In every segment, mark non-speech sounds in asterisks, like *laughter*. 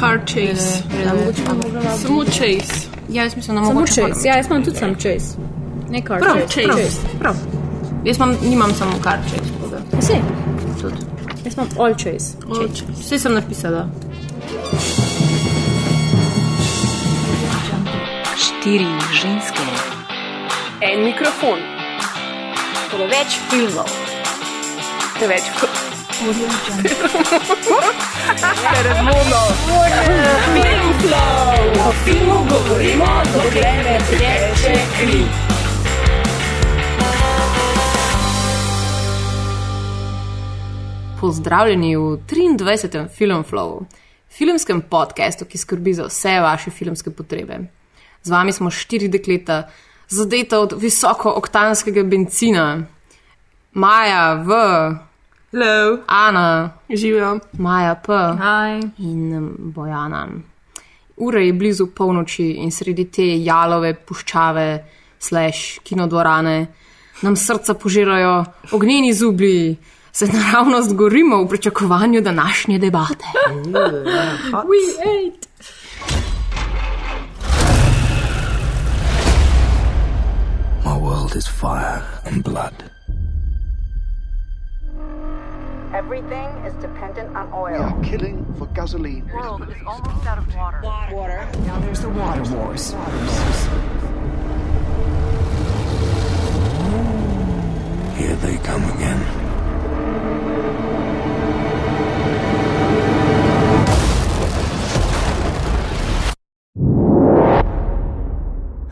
Car chase. Pa mogla malo. Samo chase. Ja, jaz mislim, da Samo mogoče. chase. Ja, jaz imam tudi sam chase. Ne car Prav, chase. chase. Prav. Jaz imam, nimam samo karče. Vse. Tudi. Jaz imam all chase. Vse sem napisala. Štiri ženske, En mikrofon. preveč filmov, Preveč. O filmu govorimo, dokler ne teče kri. Pozdravljeni v 23. Filmflow, filmskem podkastu, ki skrbi za vse vaše filmske potrebe. Z vami smo štiri dekleta, zadeta od visoko-oktanskega benzina. Maja V, Hello. Ana, Živijo. Maja P Hi. in Bojana. Ura je blizu polnoči in sredi te jalove puščave, slash kinodvorane, nam srca požirajo ognjeni zublji, se naravnost gorimo v pričakovanju današnje debate. *laughs* We ate. My world is fire and blood. Everything is dependent on We oil. are killing for gasoline. Here they come again.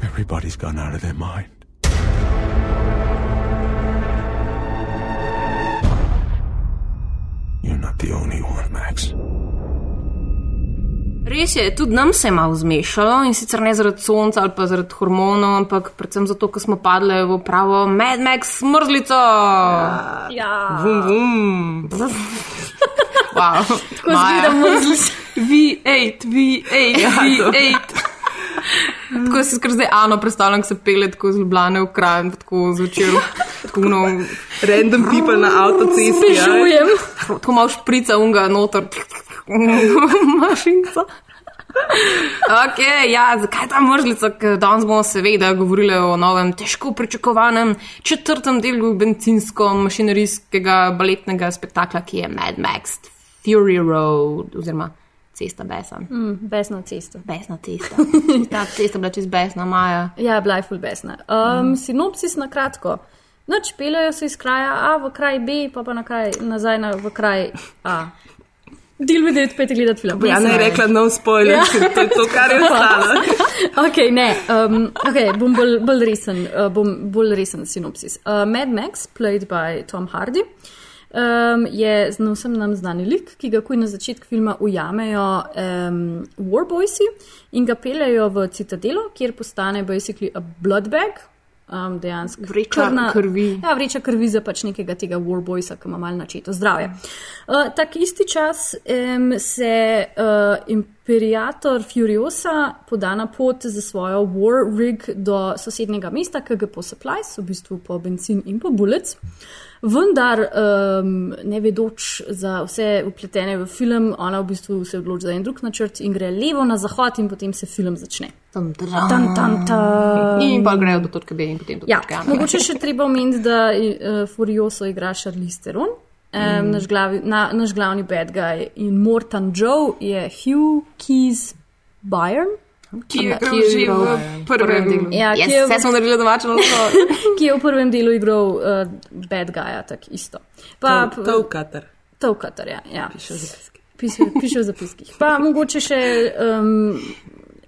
Everybody's gone out of their mind. Not the only one, Max. Res je, tudi nam se je malo zmešalo in sicer ne zaradi sonca ali pa zaradi hormonov, ampak predvsem zato, ker smo padli v pravo Mad Max smrzlico. Ja. Vum, vum. *laughs* Wow. Ko zgleda mrzlica. V8, V8, V8. Tako si skoro zdaj Ano predstavljam, ko se pele tako z Ljubljane v kraj, tako zvečer, tako, no, Random people na avtocesti. Bežujem. tako malo šprica unga noter. Mašinca. Ok, ja, zakaj ta mrzlica? Ker danes bomo seveda govorili o novem, težko pričakovanem četrtem delu bencinsko-mašinerijskega baletnega spektakla, ki je Mad Max Fury Road, oziroma Cesta Besa. Mm, besna cesta. Besna cesta. *laughs* Ta cesta bila čez besna, Maja. Ja, bila je full besna. Um, mm. Sinopsis na kratko. Noč peljajo se iz kraja A v kraj B, pa pa na kraj, nazaj na, v kraj A. Deal with it, pejte gledati film. Ja, ne rekla no spoiler, ja. to je to, kar je ostalo. *laughs* ok, ne, um, okay, bom bolj, bolj resen, uh, bom bolj resen sinopsis. Uh, Mad Max, played by Tom Hardy, um, je z vsem nam znani lik, ki ga kuj na začetku filma ujamejo um, Warboysi in ga peljajo v citadelo, kjer postane basically a blood bag. Um, dejansko Vreča krvi. Ja, vreča krvi za pač nekega tega warboysa, ki ima malo načeto zdravje. Uh, tak isti čas um, se uh, imperator Furiosa poda na pot za svojo war rig do sosednjega mesta, KGP Supplies, v bistvu po benzin in po bullets. Vendar, um, ne vedoč za vse upletene v film, ona v bistvu se odloči za en drug načrt in gre levo na zahod, in potem se film začne. Tam, tam, Tam, tam, tam. In pa grejo do točke B in potem do Ja, točke A. mogoče še treba omeniti, da uh, Furioso igra Charlize Theron. Um, naš, glavi, na, naš glavni bad guy in Morton Joe je Hugh Keys Byron, Ki je Ki je igral v prvem delu. Ja, yes, ki je v- Vse smo naredili domače nalogo. *laughs* ki je v prvem delu igral uh, bad guya, tako isto. Pa Tavkater. Tavkatar, ja. ja. Piše piše v zapiskih. Pa mogoče še um,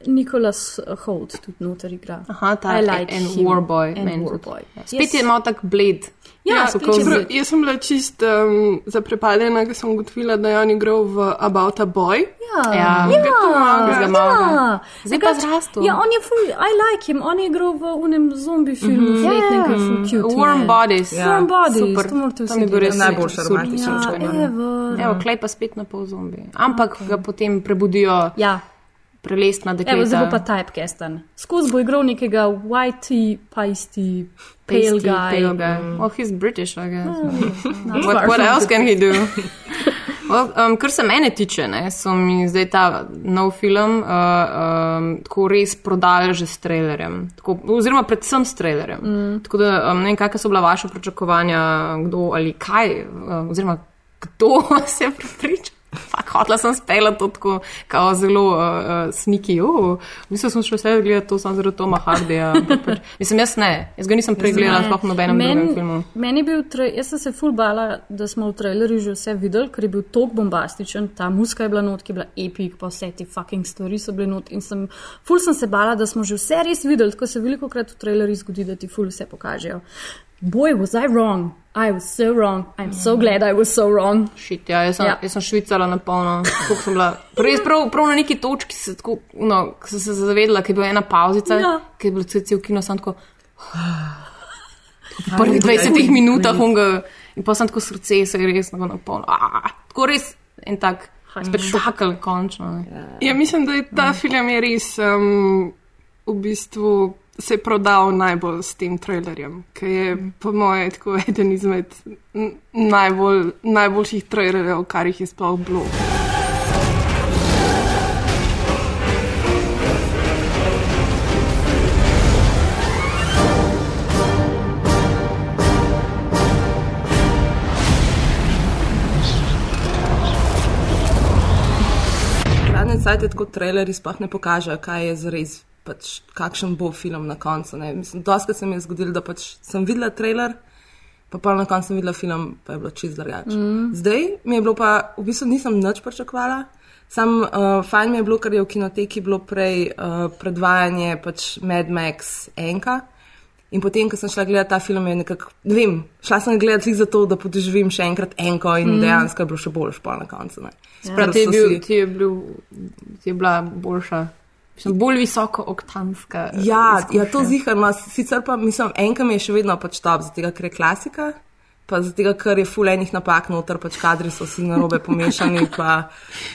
Nicholas Holt tudi noter igra. Aha, ta I like en him. warboy. Warboy. tudi. Spet je malo tak bled. Ja, Ja, čeprav z- jaz sem bila čist um, zaprepadena, ker sem ugotovila, da je on igral v About a Boy. Ja, Ja. ja, ja. Zdaj pa zrastel. Ja, on je ful, I like him, on je igral v unem zombi filmu, mm -hmm. Fletnega, mm -hmm. cute. Warm man. bodies. Warm bodies, Super. to morate To vsi mi bo res gledati. Najboljša super. romantična Ja, evo. Evo, klej pa spet na pol zombi. Ampak okay. ga potem prebudijo Ja, prelestna dekleta. evo, zdaj bo pa typecastan. Skozi bo igral nekega whitey, pasty, pale guy. Pale guy. Mm. Well, he's British, I guess. Not *laughs* what what else can he do? *laughs* Well, um, kar se mene tiče, ne, so mi zdaj ta nov film uh, um, tako res prodali že s trailerjem. Tako, oziroma, predvsem s trailerjem. Mm. Tako da um, ne vem, kakšne so bila vaša pričakovanja, kdo ali kaj, uh, oziroma kdo *laughs* se je pripričal. Fak, hotla sem spela to tako, kao zelo uh, uh, sniki. Uh, mislim, sem šla vse gledati to samo zaradi Toma Hardija. Pač, mislim, jaz ne, jaz ga nisem pregledala, sploh v nobenem Meni- drugem filmu. Meni je bil, tra- jaz sem se ful bala, da smo v trailerju že vse videli, ker je bil tok bombastičen, ta muska je bila not, ki je bila epic, pa vse te fucking stvari so bile not. In sem, ful sem se bala, da smo že vse res videli, tako se veliko krat v trailerju zgodi, da ti ful vse pokažejo. Boy, was I wrong? I was so wrong. I'm so glad I was so wrong. Šit, ja, jaz, sem, Ja. ja. jaz sem švicala na polno. Tako sem bila. Res prav, prav na neki točki, se, tako, no, ko sem se zavedla, ker je bila ena pauzica, Ja. ker je bilo cel cel kino, sem tako. V prvih 20 minutah unga in pa sem tako srce se je res na polno. Ah, Tako res en tak spektakel, končno. ne. Ja, mislim, da je ta film je res um, v bistvu se je prodal najbolj s tem trailerjem, ki je po mojem tako eden izmed najbolj, najboljših trailerjev, kar jih je sploh bilo. Zadnje cajt tako trailerji sploh ne pokažejo, kaj je zares, pač, kakšen bo film na koncu. ne. Mislim, Doskrat se mi je zgodilo, da pač sem videla trailer, pa pa na koncu sem videla film, pa je bilo čist drugače. Mm. Zdaj mi je bilo pa, v bistvu nisem nič pričakovala. Sam uh, fajn mi je bilo, ker je v kinoteki bilo prej uh, predvajanje pač Mad Max Enka. In potem, ko sem šla gledati ta film, je nekako, ne vem, šla sem gledati zato, da podoživim še enkrat enko in mm. dejansko je bilo še boljš pol na koncu. Prav, Ker ti je, bil, si- ti, je bil, ti je bila boljša, mislim, bolj visoko oktanska. Ja, ja, to ziharno, sicer pa mislim, enka mi je še vedno pač top, zato ker je klasika, pa zato ker je fulejnih napak noter, pač kadri so vsi narobe pomešani. pa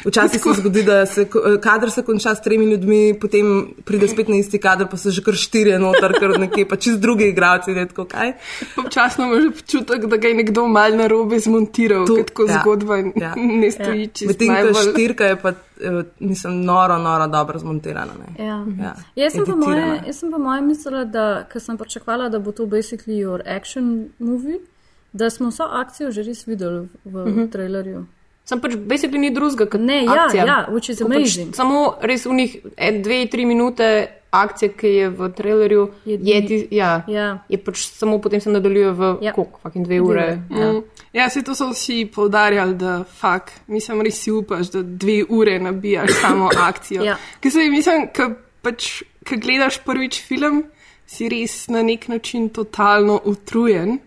Včasih se zgodi, da se ko- kader se konča s tremi ljudmi, potem pride spet na isti kader, pa so že kar štirje noter, ker nekje pa čist drugi igralci, ne tako kaj. Občasno imaš občutek, da ga je nekdo mal na robe zmontiral, To- tako ja, zgodba ja. *laughs* ne stoji čist Medtem ko najbolj. štirka je pa, eh, mislim, noro, noro dobro zmontirana. Ne. Ja. Ja, Jaz, sem moje, jaz sem po moje mislila, da ker sem pričakovala, da bo to basically your action movie, da smo vso akcijo že res videli v uh -huh. trailerju. Sem pač basically ni drugega kot Ne, ja, akcija. ja, which is Ko pač amazing. samo res v njih dve, tri minute akcije, ki je v trailerju, Je- je, ti, ja, Ja. je pač samo potem se nadaljuje v Ja. koliko, fucking dve ure. Ja. Mm. Ja, se to so vsi povdarjali, da fak, mislim, res si upaš, da dve ure nabijaš samo *coughs* akcijo. Ja. Ker se mislim, ko pač, ko gledaš prvič film, si res na nek način totalno utrujen,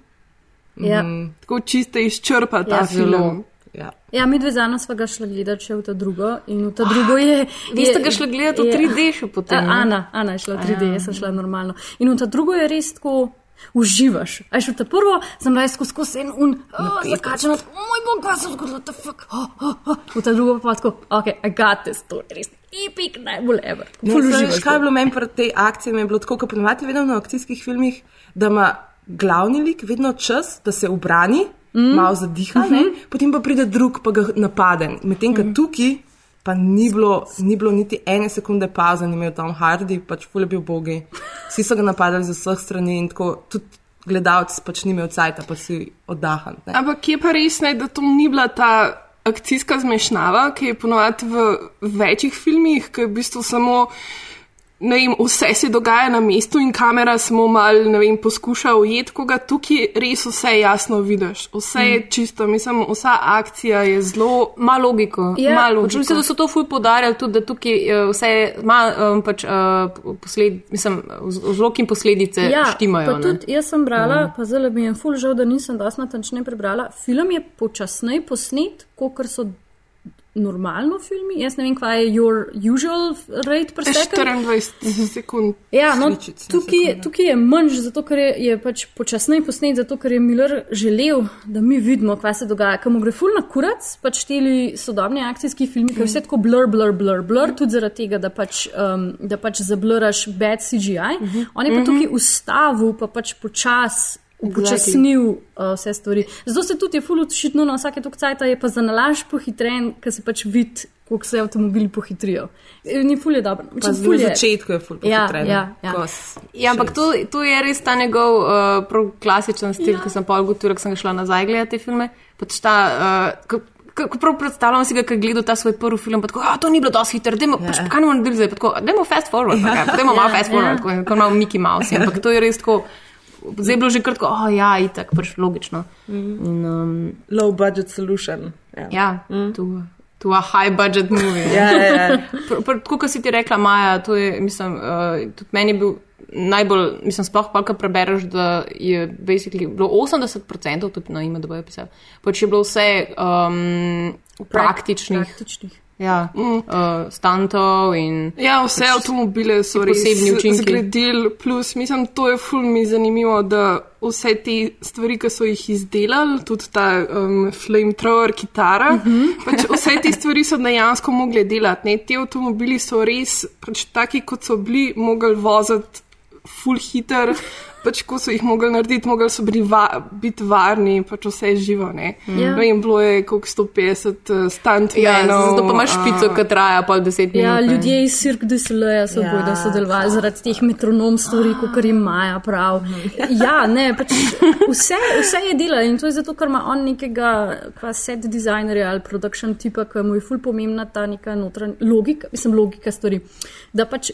Ja. tako čisto izčrpa ta Ja, ja, film. zelo. Ja. Ja, mi dve zano sva ga šla gledati še v ta drugo in v ta drugo je. Vi ste ga šli gledati v 3D še potem. A? Ana, Ana je šla 3D, jaz sem šla normalno. In v ta drugo je res tako. Uživaš. A še v ta prvo sem bila skozi skozi en un, oh, zakačena, oh, moj bog, kaj se je zgodilo, the fuck. Oh, oh, oh. V ta drugo pa tako, ok, I got this, to je res epic, najbolj ever. Saj, uživaš. kaj je bilo meni pri tej akciji? Mi je bilo tako, kot ponovadi vedno na akcijskih filmih, da ima glavni lik vedno čas, da se obrani, mm. malo zadiha, mm -hmm. potem pa pride drug, pa ga napade. Medtem, ko mm. tukaj pa ni bilo, ni bilo niti ene sekunde pauze, ni imel tam Hardy, pač ful je bil bogi. Vsi so ga napadali z vseh strani in tako tudi gledalci pač ni imel cajta, pa si oddahan. ne. Ampak je pa res, ne, da to ni bila ta akcijska zmešnjava, ki je ponovadi v večjih filmih, ki je v bistvu samo. Ne vem, vse se dogaja na mestu in kamera samo mal, ne vem, poskuša ujeti koga, tukaj res vse jasno vidiš. Vse je čisto, mislim, vsa akcija je zelo. Ma logiko. Ja, ma logiko. Mislim, da so to ful podarjali tudi, da tukaj eh, vse ima um, pač, uh, posled, mislim, vz- vzrok in posledice Ja, štimajo. tudi jaz sem brala, mm. pa zelo mi je ful žal, da nisem dosti natančneje prebrala. Film je počasneje posnet, kot so normalno filmi. Jaz ne vem, kaj je your usual rate per second. 24 sekund. Ja, no, tukaj, tukaj je manj, zato ker je, je pač počasneje posnet, zato ker je Miller želel, da mi vidimo, kaj se dogaja. Ker mu gre ful na kurac, pač teli sodobni akcijski filmi, ker je vse tako blur, blur, blur, blur, tudi zaradi tega, da pač, um, da pač zabluraš bad CGI. On je pa tukaj ustavil, pa pač počas upočasnil uh, vse stvari. Zato se tudi je full šitno na vsake tok cajt, je pa za nalaž pohitren, ker se pač vidi, koliko se avtomobili pohitrijo. E, Ni ful je dobro. Pa na začetku je ful Ja, pohitren. ja, ja. Ko s- Ja, ampak to, to je res ta njegov uh, klasičen stil, Ja. ja. ki sem pa ugotovila, ko sem ga šla nazaj gledati te filme. Pač ta, uh, ko, ko, ko prav predstavljam si ga, ko je gledal ta svoj prvi film, pa tako, a to ni bilo dosti hitro, dajmo, ja. pač, kaj ne moremo narediti zdaj, pa tako, dajmo fast forward, ja. pa dajmo malo fast forward, Ja. ja. kot malo Mickey Mouse. Ampak to je res tako, zdaj je bilo že kratko, oh ja, itak, pač logično. In, um, Low budget solution. Ja. ja, mm. to, to a high budget movie. Ja, ja, ja. *laughs* Tako kot si ti rekla, Maja, to je, mislim, uh, tudi meni je bil najbolj, mislim, sploh pa, ko prebereš, da je basically bilo 80%, tudi na ime, da bojo pisali, pač je bilo vse um, praktičnih, praktičnih. Ja, mm. uh, stantov in Ja, vse avtomobile so res posebni učinki. zgradili, plus mislim, to je ful mi zanimivo, da vse te stvari, ki so jih izdelali, tudi ta um, flamethrower kitara, uh -huh. pač vse te stvari so dejansko mogli delati. Ne? Ti avtomobili so res pač taki, kot so bili, mogli voziti ful hiter. Pač, ko so jih mogli narediti, mogli so bili va biti varni, pač vse je živo. Ne Ja. vem, bilo je koliko 150 uh, Ja, stuntmenov. zato pa imaš špico, ki traja pol deset minut. Ja, ne. ljudje iz Cirque du Soleil so Ja. bojda sodelovali zaradi teh metronom stvari, kot jim Maja prav. Ja, ne, pač vse, vse je delal in to je zato, ker ima on nekega set dizajnerja ali production tipa, ki mu je ful pomembna ta neka notranja logika, mislim, logika stvari. Da pač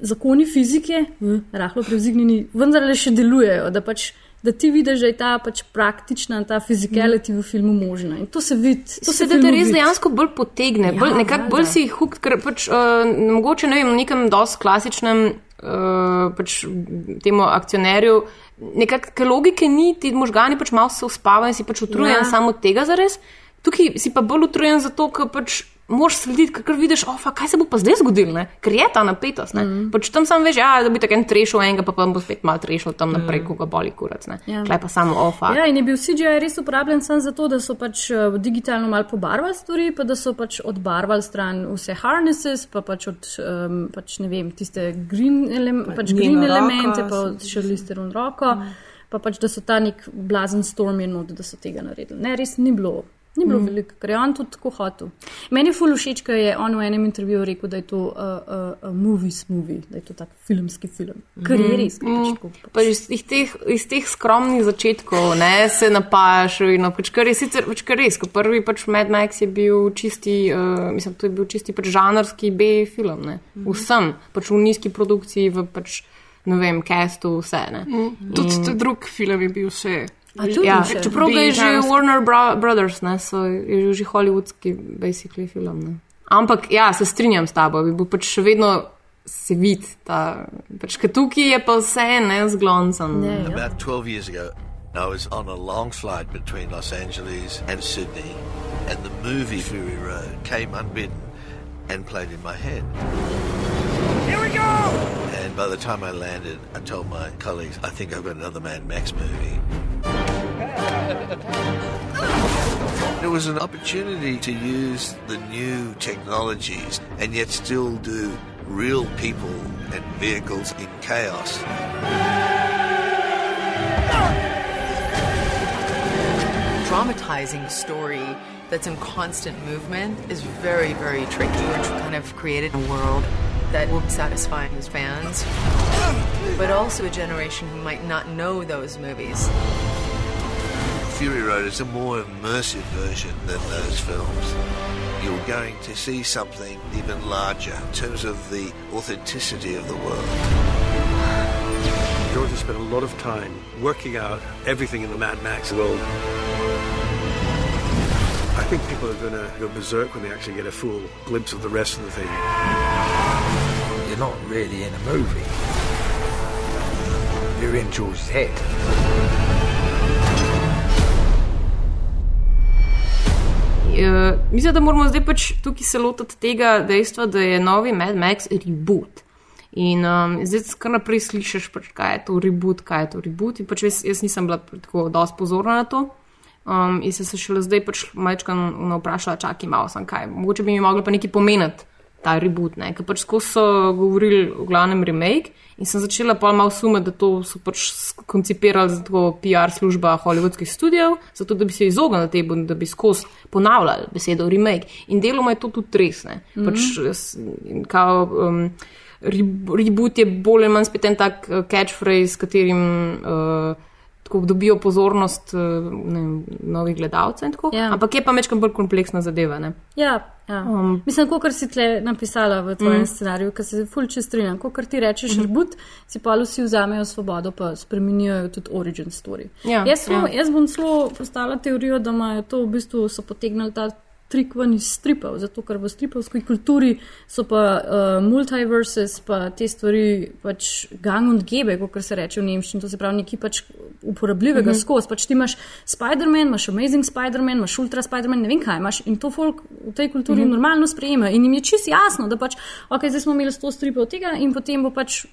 zakoni fizike, hm, rahlo prevzignjeni, vendarle še delujejo. Da, pač, da ti vidiš, da je ta pač praktična, ta fizikality v filmu možna. In to se vidi. To se da te res dejansko bolj potegne, bolj, Ja, nekako valjda. bolj si hooked, ker pač uh, mogoče ne vem, v nekem dosti klasičnem uh, pač temu akcionerju. Nekakšne logike ni, ti možgani pač malo se uspavajo in si pač utrujen Ja. ja. samo tega zares. Tukaj si pa bolj utrujen zato, ker pač moraš slediti, ker vidiš, oh, fa, kaj se bo pa zdaj zgodilo, ne? ker je ta napetost. Mm. Pač tam sam veš, ja, da bi tako en trešil enega, pa, pa bo spet mal trešil tam naprej, mm. ko ga boli kurac. Ja. Ja. Klej pa samo ofa. Ja, in je bil CGI res uporabljen samo zato, da so pač eh, digitalno malo pobarvali stvari, pa da so pač odbarvali stran vse harnesses, pa pač od um, pač, ne vem, tiste green, elem, pač green njeno roko elemente, pa od šarlisteron roko, mm. pa pač da so ta nek blazen storm je not, da so tega naredili. Ne, res ni bilo. Ni bilo mm. veliko, ker je on tudi tako hotel. Meni je ful všeč, ker je on v enem intervjuju rekel, da je to uh, uh, uh, movies movie, da je to tak filmski film. Ker je res. ker tako, Pa iz, iz, teh, iz teh skromnih začetkov ne, se napajaš. No, pač, kar je sicer pač, kar res, ko prvi pač Mad Max je bil čisti, uh, mislim, to je bil čisti pač žanrski B film. Ne. Vsem, pač v nizki produkciji, v pač, ne vem, castu, vse. Ne. Tudi ta drug film je bil še. Ja, še? čeprav ga je že. Warner Bro Brothers, ne, so, je že hollywoodski basically film. Ne. Ampak ja, se strinjam s tabo, bi bil pač še vedno se vid, ta, pač, ker tukaj je pa vse ne zgloncan. Ne, ja. About 12 years ago, I was on a long flight between Los Angeles and Sydney, and the movie Fury Road came unbidden and played in my head. Here we go! And by the time I landed, I told my colleagues, I think I've got another Mad Max movie. It was an opportunity to use the new technologies and yet still do real people and vehicles in chaos. dramatizing story that's in constant movement is very, very tricky. We're kind of created a world that will satisfy his fans, but also a generation who might not know those movies. Fury Road is a more immersive version than those films. You're going to see something even larger in terms of the authenticity of the world. George has spent a lot of time working out everything in the Mad Max world. I think people are going to go berserk when they actually get a full glimpse of the rest of the thing. You're not really in a movie. You're in George's head. Uh, mislim, da moramo zdaj pač tukaj se lotiti tega dejstva, da je novi Mad Max reboot. In um, zdaj kar naprej slišiš, pač, kaj je to reboot, kaj je to reboot. In pač jaz, jaz nisem bila tako dosti pozorna na to. Um, in sem se šele zdaj pač majčkam vprašala, čakaj malo, sem kaj. Mogoče bi mi moglo pa nekaj pomeniti ta reboot, ne, ker pač skozi so govorili o glavnem remake in sem začela pa malo sumati, da to so pač koncipirali za tako PR služba hollywoodskih studijev, zato da bi se izognili temu, da bi skozi ponavljali besedo remake. In deloma je to tudi res, ne, mm -hmm. pač kao. Um, re- Reboot je bolj ali manj spet en tak eh, catchphrase, s katerim uh, tako dobijo pozornost uh, ne, novih gledalcev. Ja. Ampak je pa večkrat bolj kompleksna zadeva. Ne? Ja, ja. Um, Mislim, kot si tle napisala v tvojem Mm. scenariju, ker se fulče strinjam. Kot ti rečeš, mm reboot, si pa vsi vzamejo svobodo, pa spremenijo tudi origin story. Ja, jaz, ja. jaz bom celo postavila teorijo, da imajo to v bistvu so potegnili ta. Trik ven iz stripov, zato ker v stripovski kulturi so pa uh, multiverses, pa te stvari pač gang und gebe, kot se reče v nemščini, to se pravi nekaj pač uporabljivega mm Mhm. -hmm. skozi. Pač ti imaš Spider-Man, imaš Amazing Spider-Man, imaš Ultra Spider-Man, ne vem kaj imaš in to folk v tej kulturi mm Mhm. -hmm. normalno sprejema in jim je čisto jasno, da pač, ok, zdaj smo imeli 100 stripov tega in potem bo pač.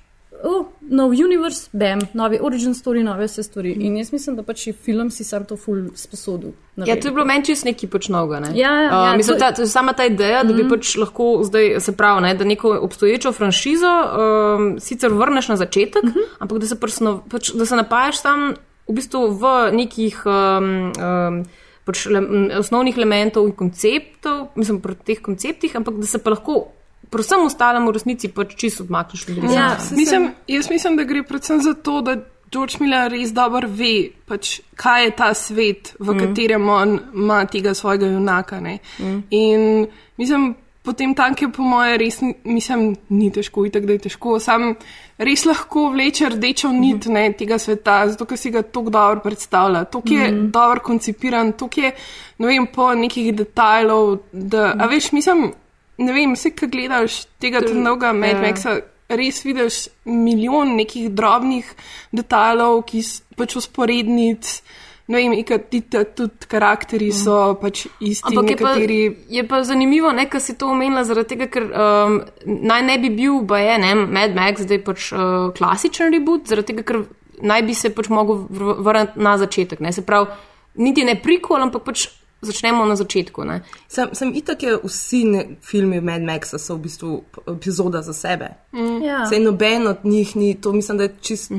Oh, nov univerz, bam, novi origin story, nove vse stvari. In jaz mislim, da pač je film si sam to ful sposodil. Ja, to je bilo meni čisto nekaj počnoga. Ne? Ja, ja, ja, uh, mislim, to- ta, sama ta ideja, da bi Mhm. pač lahko zdaj, se pravi, ne, da neko obstoječo franšizo um, sicer vrneš na začetek, Mhm. ampak da se, prsno, pač, da se napajaš tam v bistvu v nekih. Um, um, Pač le, osnovnih elementov in konceptov, mislim, pri teh konceptih, ampak da se pa lahko, predvsem ostalemu v resnici, pač čisto odmakneš od resnice. Ja, mislim, jaz mislim, da gre predvsem za to, da George Miller res dobro ve, pač, kaj je ta svet, v Mm. mm. katerem on ima tega svojega junaka. ne. Mm. In mislim, potem tank je po moje res, mislim, ni težko, itak da je težko, sam res lahko vleče rdečo nit ne, tega sveta, zato ker si ga tako dobro predstavlja, tako je Mhm. dobro koncipiran, tako je, ne vem, po nekih detajlov, da, a veš, mislim, ne vem, vse, kaj gledaš tega trnovega Mad ja. Maxa, res vidiš milijon nekih drobnih detajlov, ki so pač usporednic. Ne vem, ikatita, tudi karakteri so pač isti, Ampak je pa, nekateri. je pa zanimivo, ne, kar si to omenila, zaradi tega, ker um, naj ne bi bil, ba je, ne, Mad Max zdaj pač uh, klasičen reboot, zaradi tega, ker naj bi se pač mogel vr- vrniti na začetek. Ne, se pravi, niti ne prikol, ampak pač začnemo na začetku. Ne. Sem, sem itak, je vsi ne, filmi Mad Maxa so v bistvu epizoda za sebe. Mm. Ja. Sej noben od njih ni, to mislim, da je čist.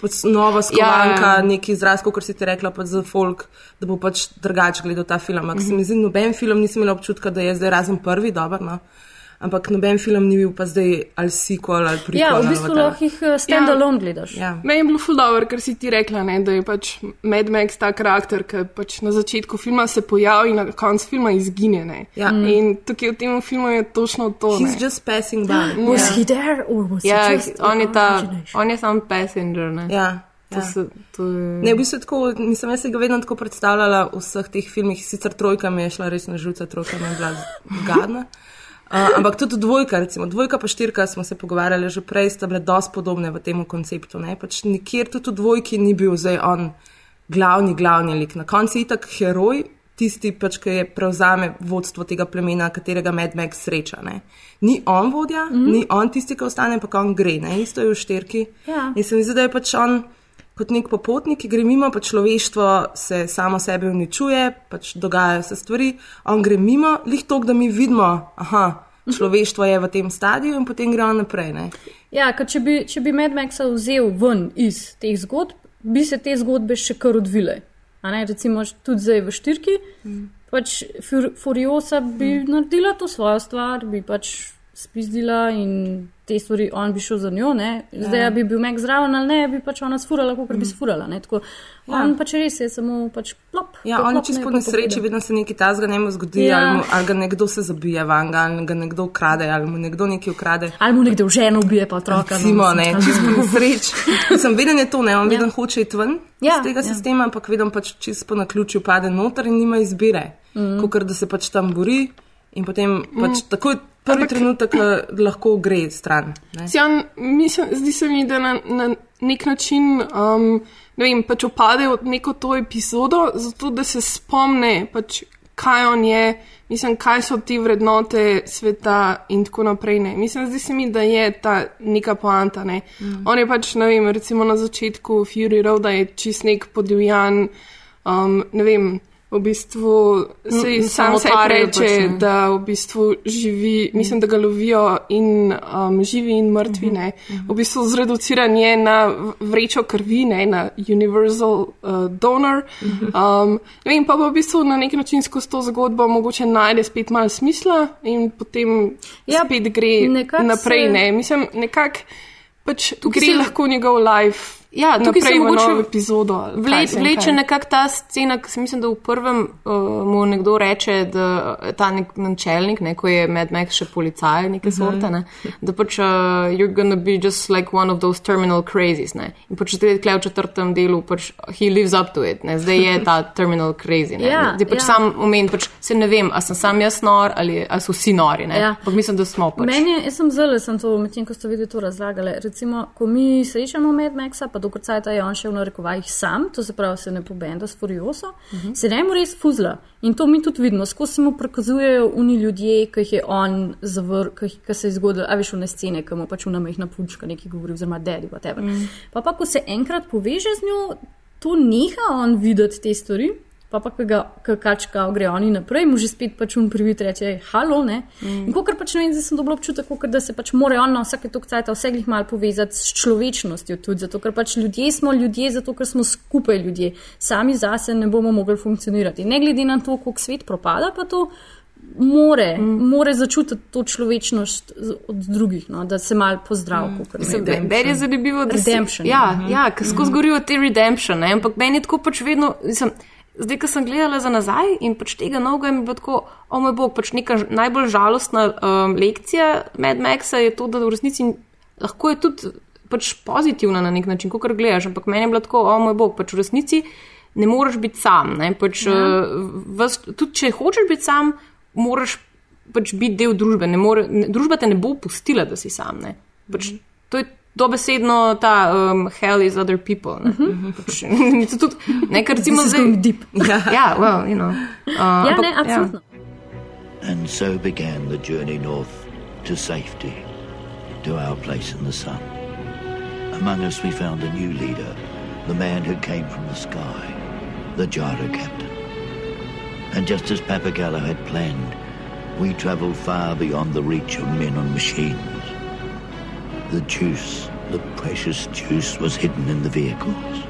Pač nova skovanka, Ja, ja, ja. neki izraz, kot si ti rekla, pač za folk, da bo pač drugače gledal ta film. Ampak mm -hmm. se mi zdi, noben film nisem imela občutka, da je zdaj razen prvi, dober, no. Ampak noben film ni bil pa zdaj ali sequel ali prequel. Ja, v bistvu lahko jih eh, stand-alone gledaš. Ja. Meni je bilo ful dobro, ker si ti rekla, ne, da je pač Mad Max ta karakter, ki pač na začetku filma se pojavi in na koncu filma izgine. Ne. Ja. In tukaj v tem filmu je točno to. He's ne. just passing by. *gasps* Was he there or was Ja, he just on je, ta, on je sam passenger. Ne. Ja, To ja. se, to je... Ne, v bistvu tako, nisem jaz si ga vedno tako predstavljala v vseh teh filmih, sicer trojka mi je šla res na živce, trojka mi je bila gadna. Uh, ampak tudi dvojka, recimo dvojka pa štirka, smo se pogovarjali že prej, sta bile dosti podobne v tem konceptu. Ne? Pač nikjer tudi v dvojki ni bil zdaj on glavni, glavni lik. Na koncu je itak heroj, tisti, pač, ki je prevzame vodstvo tega plemena, katerega Mad Max sreča. Ne? Ni on vodja, mm -hmm. ni on tisti, ki ostane, pa on gre, ne? isto je v štirki. Ja. In se mi zdi, da je pač on kot nek popotnik, ki gre mimo, pa človeštvo se samo sebe uničuje, pač dogajajo se stvari, on gre mimo, lih to, da mi vidimo, aha, človeštvo je v tem stadiju in potem gre on naprej. Ne? Ja, ker če bi, če bi Mad Maxa vzel ven iz teh zgodb, bi se te zgodbe še kar odvile. A Ne, recimo tudi zdaj v štirki, mm. pač Fur Furiosa bi mm. naredila to svojo stvar, bi pač spizdila in te stvari, on bi šel za njo, ne. zdaj ja. bi bil Max zraven ali ne, bi pač ona sfurala, kot mm. bi sfurala. Ne. Tako, Ja. on pač res je samo pač plop. Ja, on je čisto po nesreči, vedno se nekaj tazga njemu zgodi, Ja. ja. ali, mu, ali ga nekdo se zabije van, ali ga nekdo ukrade, ali mu nekdo nekaj ukrade. Ali mu nekdo ženo ubije, pa otroka. no, Recimo, ne, mislim. čisto po nesreči. Sem veden je to, ne, on veden hoče iti ven Ja, iz tega ja. sistema, ampak veden pač čisto po naključju pade noter in nima izbire. Mm. Kot da se pač tam bori in potem pač takoj prvi Ampak- trenutek eh, lahko gre stran. On, mislim, zdi se mi, da na, na nek način, um, ne vem, pač opade v neko to epizodo, zato da se spomne, pač, kaj on je, mislim, kaj so te vrednote sveta in tako naprej. Ne. Mislim, zdi se mi, da je ta neka poanta. Ne. Mm. On je pač, ne vem, recimo na začetku Fury Road je čist nek podivjan, um, ne vem. V bistvu se Mm, sam samo se tarijo reče, pač, ne. da v bistvu živi, mislim, da ga lovijo in um, živi in mrtvi, ne. V bistvu zreduciran je na vrečo krvi, ne, na universal uh, donor. Um, ne vem, pa v bistvu na nek način skozi to zgodbo mogoče najde spet malo smisla in potem Ja, spet gre naprej, se- ne. Mislim, nekako pač Tukaj gre se- lahko njegov life. Ja, tukaj se mogoče epizodo. Vle, se vleče nekako ta scena, ki se mislim, da v prvem uh, mu nekdo reče, da ta nek načelnik, ne, ko je Mad Max še policaj neke Mhm. sorte, ne, da pač uh, you're gonna be just like one of those terminal crazies. Ne. In pač zdaj tle v četrtem delu, pač he lives up to it. Ne. Zdaj je ta *laughs* terminal crazy. Ne. Ja, zdaj pač ja. sam omen, pač se ne vem, a sem sam jaz nor ali a so vsi nori. Ne. Ja. Ampak mislim, da smo pač. Meni jaz sem zelo, sem to, medtem ko ste videli to razlagali. Recimo, ko mi srečamo Mad Maxa, pa dokaj cajt je on še v narekovajih sam, to se pravi, se ne pobenda s Furioso, uh -huh. se njemu res fuzla. In to mi tudi vidimo, skozi se mu prikazujejo oni ljudje, ki jih je on zavrl, ki, jih- ki se je zgodil, a veš, v ne scene, ki mu pač unamehna punčka nekaj govori, oziroma dedi, whatever. Mm. Pa pa, ko se enkrat poveže z njo, to neha on videti te stvari. Pa pa, ko ga kačka gre oni naprej, mu že spet pač un privit reče, halo, ne. Mm. In kot pač ne vem, zdaj sem dobil občutek, kakor da se pač mora on na vsake tok cajta vse jih malo povezati s človečnostjo tudi, zato ker pač ljudje smo ljudje, zato ker smo skupaj ljudje. Sami zase ne bomo mogli funkcionirati. Ne glede na to, koliko svet propada, pa to more, mm. more začutiti to človečnost od drugih, no, da se mal pozdrav, mm. kot Mislim, da meni je zanimivo, da se Redemption. Ja, Mhm. ja ker skozi govorijo te redemption, ne? ampak meni je tako pač vedno. Mislim, Zdaj, ko sem gledala za nazaj in pač tega novega, mi je bilo tako, o moj bog, pač neka najbolj žalostna um, lekcija Mad Maxa je to, da v resnici lahko je tudi pač pozitivna na nek način, kot gledaš, ampak meni je bilo tako, o moj bog, pač v resnici ne moreš biti sam. Ne? Pač, ja. uh, vas, tudi če hočeš biti sam, moraš pač biti del družbe. Ne more, ne, družba te ne bo pustila, da si sam. Ne? Pač, to je dobesedno ta um, hell is other people. Ne? Pač, *laughs* to tudi, ne, ker recimo zdaj. going deep. *laughs* Ja, well, you know. Uh, Ja, ampak- ne, absolutno. And so began the journey north to safety, to our place in the sun. Among us, we found a new leader, the man who came from the sky, the gyro captain. And just as Papagallo had planned, we traveled far beyond the reach of men and machines. The juice, the precious juice, was hidden in the vehicles.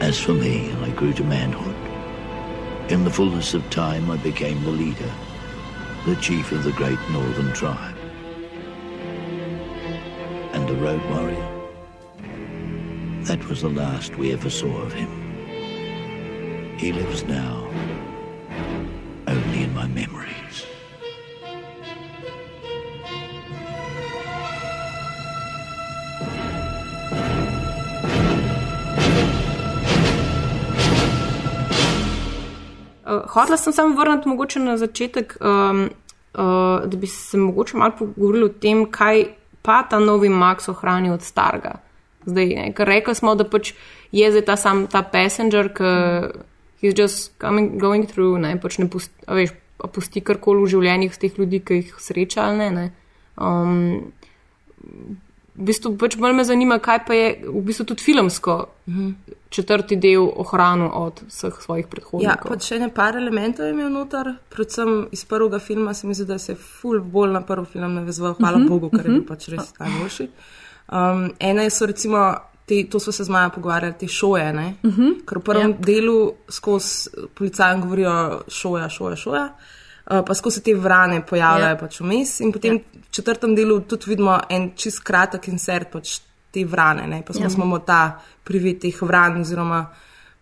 As for me, I grew to manhood. In the fullness of time, I became the leader, the chief of the great northern tribe. And the road warrior? That was the last we ever saw of him. He lives now, only in my memories. Hotela sem samo vrniti mogoče na začetek, um, uh, da bi se mogoče malo pogovorili o tem, kaj pa ta novi Max ohrani od starega. Zdaj, ne, ker rekli smo, da pač je zdaj ta sam ta passenger, ki he's just coming, going through, ne, pač ne pusti, veš, pusti karkoli v življenjih teh ljudi, ki jih sreča ali ne. ne. Um, v bistvu pač bolj me zanima, kaj pa je v bistvu tudi filmsko četrti del ohranil od vseh svojih Ja, predhodnikov. pa še ne par elementov je imel noter, predvsem iz prvega filma se mi zdi, da se je ful bolj na prvi film navezoval, hvala Mhm, Bogu, ker je bil mhm. pač res najboljši. Um, ene so recimo, te, to so se z Maja pogovarjali, te šoje, ne? Mhm. ker v prvem Ja. delu skozi policajem govorijo šoja, šoja, šoja. Uh, pa skozi te vrane pojavljajo Ja. ja. pač vmes, in potem ja. v četrtem delu tudi vidimo en čist kratek insert pač te vrane, ne? pa smo Ja. ja. smo ta privid teh vran, oziroma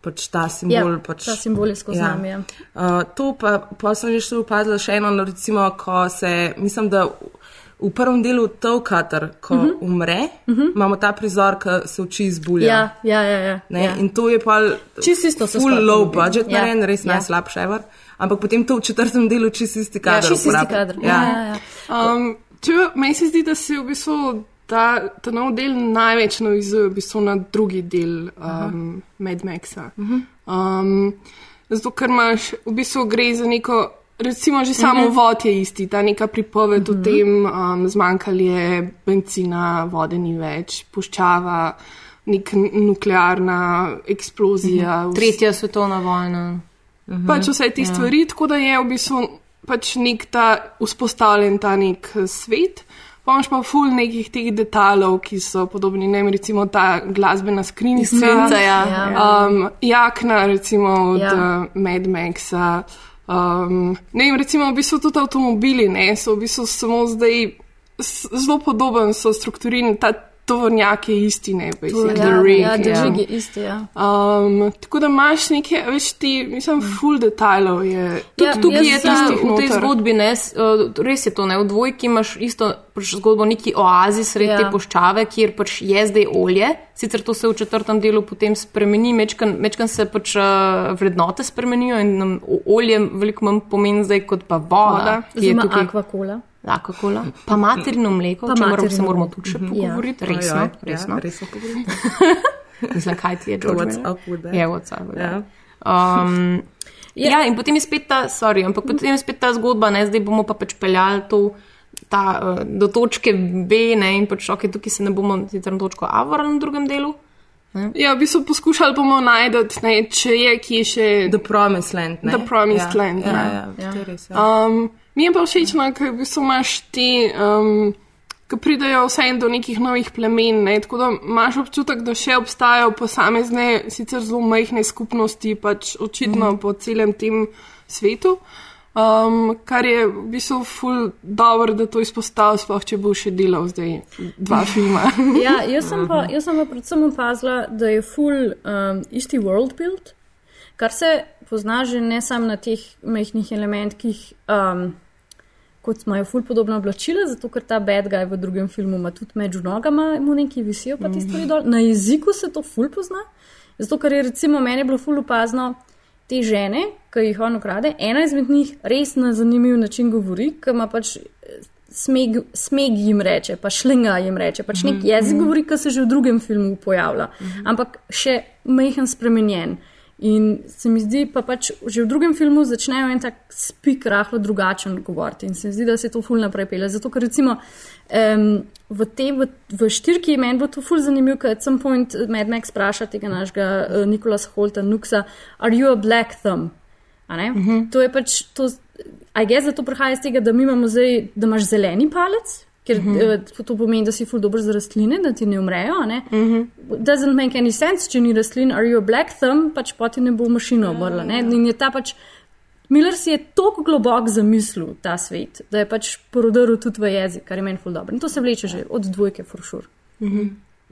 pač ta simbol. Ja, pač, ta simbol je skozi nami, ja. Uh, to pa, pa sem že še upadla še eno, no, recimo, ko se, mislim, da v, prvem delu Tovkater, ko uh Mhm. -huh. umre, uh -huh. imamo ta prizor, ki se oči izbulja. Ja, ja, ja. ja, Ne, ja. In to je pa Čisto isto so full low budget Ja, narejen, res ja. najslabši ever. Ampak potem to v četrtem delu čisto isti Ja, kader. čisto isti uporablja. kader. Ja, ja, ja. Um, če, meni se zdi, da se v bistvu ta, ta nov del največ navizuje v bistvu na drugi del um, Mad Maxa. Um, zato, ker imaš v bistvu gre za neko, recimo že samo Mhm. vod je isti, ta neka pripoved o tem, um, zmanjkalo je benzina, vode ni več, puščava. nek nuklearna eksplozija. vs- Tretja svetovna vojna. Pač vse te ja. stvari, tako da je v bistvu pač nek ta vzpostavljen ta nek eh, svet. Pomaž pa ful nekih teh detaljev, ki so podobni, ne vem, recimo ta glasbena skrinjica. Skrinjica, ja. Ja. Um, jakna, recimo od Ja. uh, Mad Maxa. Um, ne vem, recimo v bistvu tudi avtomobili, ne, so v bistvu samo zdaj zelo podoben, so strukturirani, ta tovornjak je isti, ne, basically, Ja, the rig. ja, ja. rig je isti, ja. Um, tako da imaš nekaj, veš, ti, mislim, full detajlov je. Tudi Ja, tukaj je Tistih v tej zgodbi, ne, res je to, ne, v dvojki imaš isto pač zgodbo neki oazi sredi Ja. te puščave, kjer pač je zdaj olje, sicer to se v četrtem delu potem spremeni, mečkan, mečkan se pač uh, vrednote spremenijo in nam olje veliko manj pomeni zdaj kot pa voda, Voda. Zima tukaj. akvakola. Aquacola, pa materino mleko, Pa o čemer se materino moramo tudi še Mhm. pogovoriti, Ja. resno, Ojoj, resno. Ja, resno pogovoriti. *laughs* Mislim, kaj ti je, George What's Miller? up with that? Ja, what's up with Ja. that. Um, *laughs* Ja. ja, in potem je spet ta, sorry, ampak potem je spet ta zgodba, ne, zdaj bomo pa pač peljali to. Ta, uh, do točke B, ne, in pač ok, tukaj se ne bomo sicer na točko A vrnili v drugem delu. Ja, v bistvu poskušali bomo najti, ne, če je kje še. The Promised Land. Ne? The Promised ja, Land, Ja, ja. ja, ja. to je res. Ja. Um, mi je pa všeč, no, ker v bistvu imaš te, um, ki pridajo vse do nekih novih plemen, ne, tako da imaš občutek, da še obstajajo posamezne, sicer zelo majhne skupnosti, pač očitno mm. po celem tem svetu. Um, kar je v bistvu ful dobro, da to izpostavil, sploh če bo še delal zdaj dva *laughs* filma. Ja, jaz sem, pa, jaz sem pa predvsem opazila, da je full um, isti world build, kar se pozna že ne samo na teh majhnih elementih, um, kot imajo full podobna oblačila, zato ker ta bad guy v drugem filmu ima tudi med nogama, mu neki visijo pa ti stvari dol. Na jeziku se to full pozna, zato ker je recimo meni bilo full opazno. Te žene, ki jih on ukrade, ena izmed njih res na zanimiv način govori, ki ima pač smeg, smeg jim reče, pa šlinga jim reče, pač nek jezik govori, ki se že v drugem filmu pojavlja, ampak še majhen spremenjen. In se mi zdi, pa pač že v drugem filmu začnejo en tak spik rahlo drugačen govoriti in se mi zdi, da se to ful naprej pele. Zato, ker recimo um, v, te, v, v štirki meni bo to ful zanimivo, ker at some point Mad Max vpraša tega našega uh, Nikolas Holta Nuxa, are you a black thumb? A ne? To je pač, to, a je za to prihaja iz tega, da mi imamo zdaj, da imaš zeleni palec, ker uh -huh. to pomeni, da si ful dober za rastline, da ti ne umrejo. Ne? Uh -huh. Doesn't make any sense, če ni rastlin, are you a black thumb, pač poti ne bo mašina umrla. Ne? In je ta pač, Miller si je tako globok zamislil ta svet, da je pač porodaril tudi v jezik, kar je meni ful dobro. In to se vleče že od dvojke, for sure.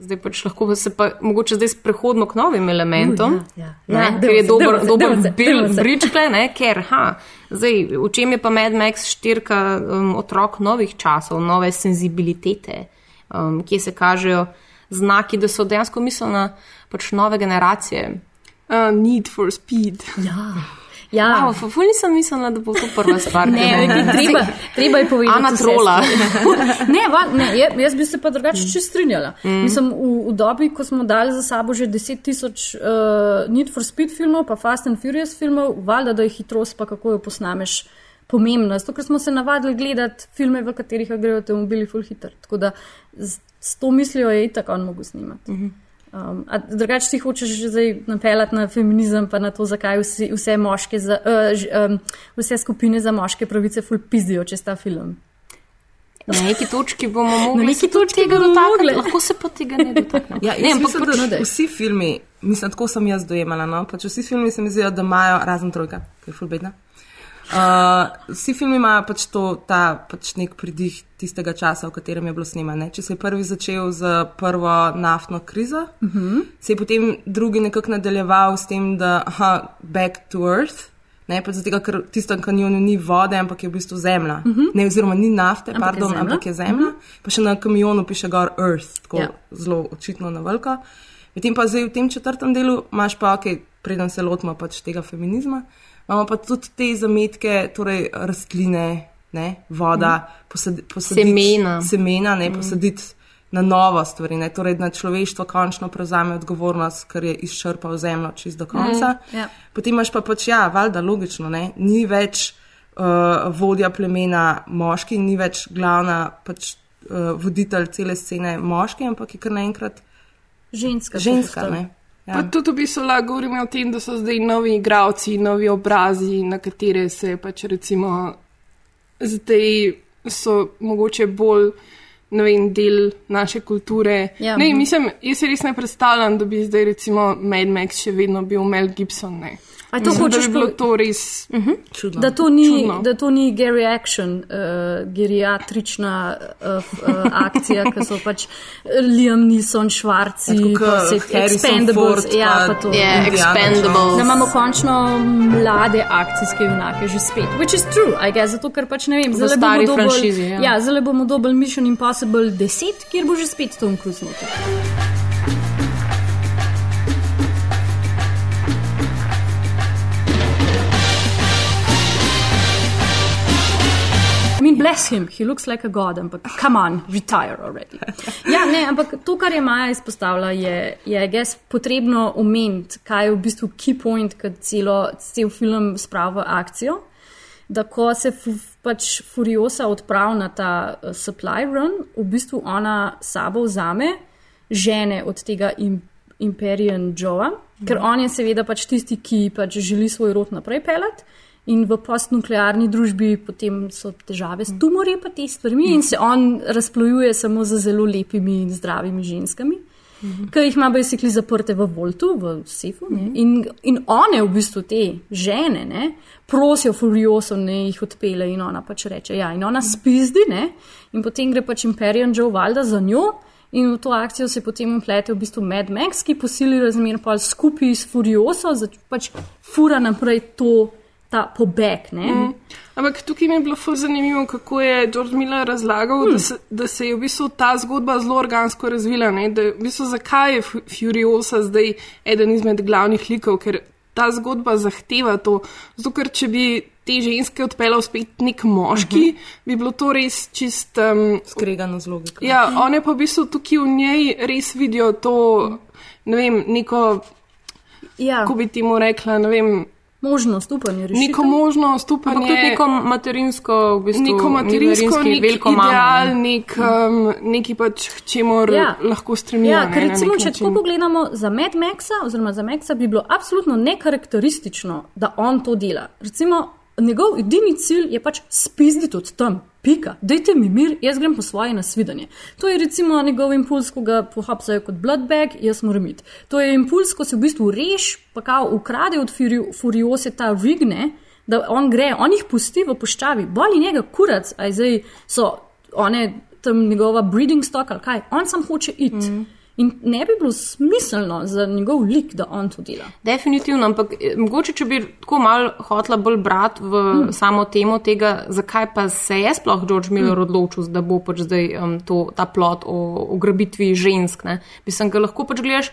Zdaj pač lahko se pa mogoče zdaj sprehodimo k novim elementom. Uh, ja, ja. Ne, Ja, ker je se, dober, dober bridge, ne, ker, ha, zdaj, v čem je pa Mad Max štirka um, otrok novih časov, nove senzibilitete, um, kje se kažejo znaki, da so dejansko mislena pač nove generacije. Uh, need for speed. Ja. Ja, Wow, ful ful nisem mislila, da bo to prva stvar. Ne, nekaj treba, treba je povedati. Ana trola. *laughs* ne, va, ne, jaz bi se pa drugače mm. strinjala. Mm. Mislim, v, v dobi, ko smo dali za sabo že 10 tisoč uh, Need for Speed filmov, pa Fast and Furious filmov, valjda, da je hitrost, pa kako jo posnameš, pomembna. Zato, ker smo se navadili gledati filme, v katerih grejo avtomobili full hiter. Tako da z, s to mislijo je itak on mogo snimati. Mm -hmm. Um, a drugače ti hočeš že zdaj napeljati na feminizem, pa na to, zakaj vsi, vse, moške za, uh, ž, um, vse skupine za moške pravice ful pizdijo čez ta film. Na neki točki bomo mogli neki se tudi točki tega mogli. lahko se pa tega ne dotaknemo. Ja, ne, ampak mislim, pač, da daj. vsi filmi, mislim, tako sem jaz dojemala, no? pač vsi filmi se mi zdijo, da imajo, razen trojka, ki je fulbedna. Uh, vsi filmi imajo pač to, ta pač nek pridih tistega časa, v katerem je bilo snemane. Če se je prvi začel z prvo naftno krizo, uh -huh. se je potem drugi nekako nadaljeval s tem, da aha, back to earth. Ne, pač zato, ker v tistem kanjonu ni vode, ampak je v bistvu zemlja. Uh -huh. ne, oziroma ni nafte, Ampak je pardon, zemlja. ampak je zemlja. Uh -huh. Pa še na kamionu piše gor earth, tako Ja. ja. zelo očitno na veliko. Medtem pa zdaj v tem četrtem delu imaš pa, ok, preden se lotimo pač tega feminizma, imamo pa tudi te zametke, torej rastline, ne, voda, posadi, posaditi, Semena. semena ne, posaditi na novo stvari, ne, torej da človeštvo končno prevzame odgovornost, ker je izčrpal zemljo čist do konca. ja. Potem imaš pa pač, ja, valjda, logično, ne, ni več uh, vodja plemena moški, ni več glavna pač, uh, voditelj cele scene moški, ampak je kar naenkrat ženska. Ženska. Ja. Pa tudi v bistvu lahko govorimo o tem, da so zdaj novi igravci, novi obrazi, na katere se pač recimo zdaj so mogoče bolj. Ne vem, del naše kulture. Ja. Ne, mislim, jaz se res ne predstavljam, da bi zdaj recimo Mad Max še vedno bil Mel Gibson. Ne. A to Mislim, da hočeš bi bilo to res Čudno. Da to ni, Čudno. da to ni Gary Action, uh, geriatrična uh, uh, akcija, ki so pač Liam Neeson, Švarci, Harrison Expendables. Ford, Ja, pa to. Yeah, Expendables. Da imamo končno mlade akcijske junake že spet. Which is true, I guess, zato ker pač ne vem, stari bomo dobili. ja. Ja, zdaj bomo dobili Mission Impossible 10, kjer bo že spet Tom Cruise noter. Bless him, he looks like a god, ampak come on, retire already. Ja, ne, ampak to, kar je Maja izpostavila, je, je guess, potrebno omeniti, kaj je v bistvu key point, ki celo, cel film spravi v akcijo. Da, ko se fu, pač Furiosa odpravi na ta uh, supply run, v bistvu ona sabo vzame žene od tega im, Imperium Joa, ker on je seveda pač tisti, ki pač želi svoj rod naprej pelati. In v postnuklearni družbi potem so težave s tumori, pa te stvari, in se on razplojuje samo z zelo lepimi in zdravimi ženskami, ki jih ima basically zaprte v Voltu, v Sefu. ne. In, in one, v bistvu te žene, ne, prosijo Furioso, ne jih odpele, in ona pač reče: Ja, in ona spizdi, ne, in potem gre pač Imperium Joe Valda za njo. In v to akcijo se potem uplete v bistvu Mad Max, ki posili razmer pa skupaj s Furioso, pač fura naprej to, ta pobeg. Ne? Mm. Ampak tukaj mi je bilo ful zanimivo, kako je George Miller razlagal, hmm. da, se, da se je v bistvu ta zgodba zelo organsko razvila. Ne? Da, v bistvu, zakaj je Fu- Furiosa zdaj eden izmed glavnih likov, ker ta zgodba zahteva to. Zato, ker če bi te ženske odpeljal spet nek moški, uh -huh. bi bilo to res čist. Um, Skregano z logiko. ja, one pa v bistvu tukaj v njej res vidijo to, ne vem, neko, Ja, kako bi temu rekla, ne vem, možnost upanja rešiti. neko možnost upanja. Ampak tudi neko materinsko, v bistvu, neko materinsko, nek veliko mamo, ideal, ne. nek, um, neki pač, k čemur Ja. lahko stremijo. Ja, ker recimo, če tako pogledamo za Mad Maxa, oziroma za Maxa, bi bilo absolutno nekarakteristično, da on to dela. Recimo, njegov edini cilj je pač spizditi od tam. Pika, dajte mi mir, jaz grem po svoje nasvidenje. To je recimo njegov impuls, ko ga pohapsajo kot bloodbag, jaz moram iti. To je impuls, ko se v bistvu reš, pa kao ukrade od Furi- Furiose ta rigne, da on gre, on jih pusti v puščavi, boli njega kurac, a zdaj so one tam njegova breeding stock ali kaj, on sam hoče iti. Mm. In ne bi bilo smiselno za njegov lik, da on to dela. Definitivno, ampak eh, mogoče, če bi tako malo hotla bolj brati v mm. samo temo tega, zakaj pa se je sploh George Miller mm. odločil, da bo pač zdaj um, to, ta plot o ugrabitvi žensk. Ne? Bi sem ga lahko pač gledaš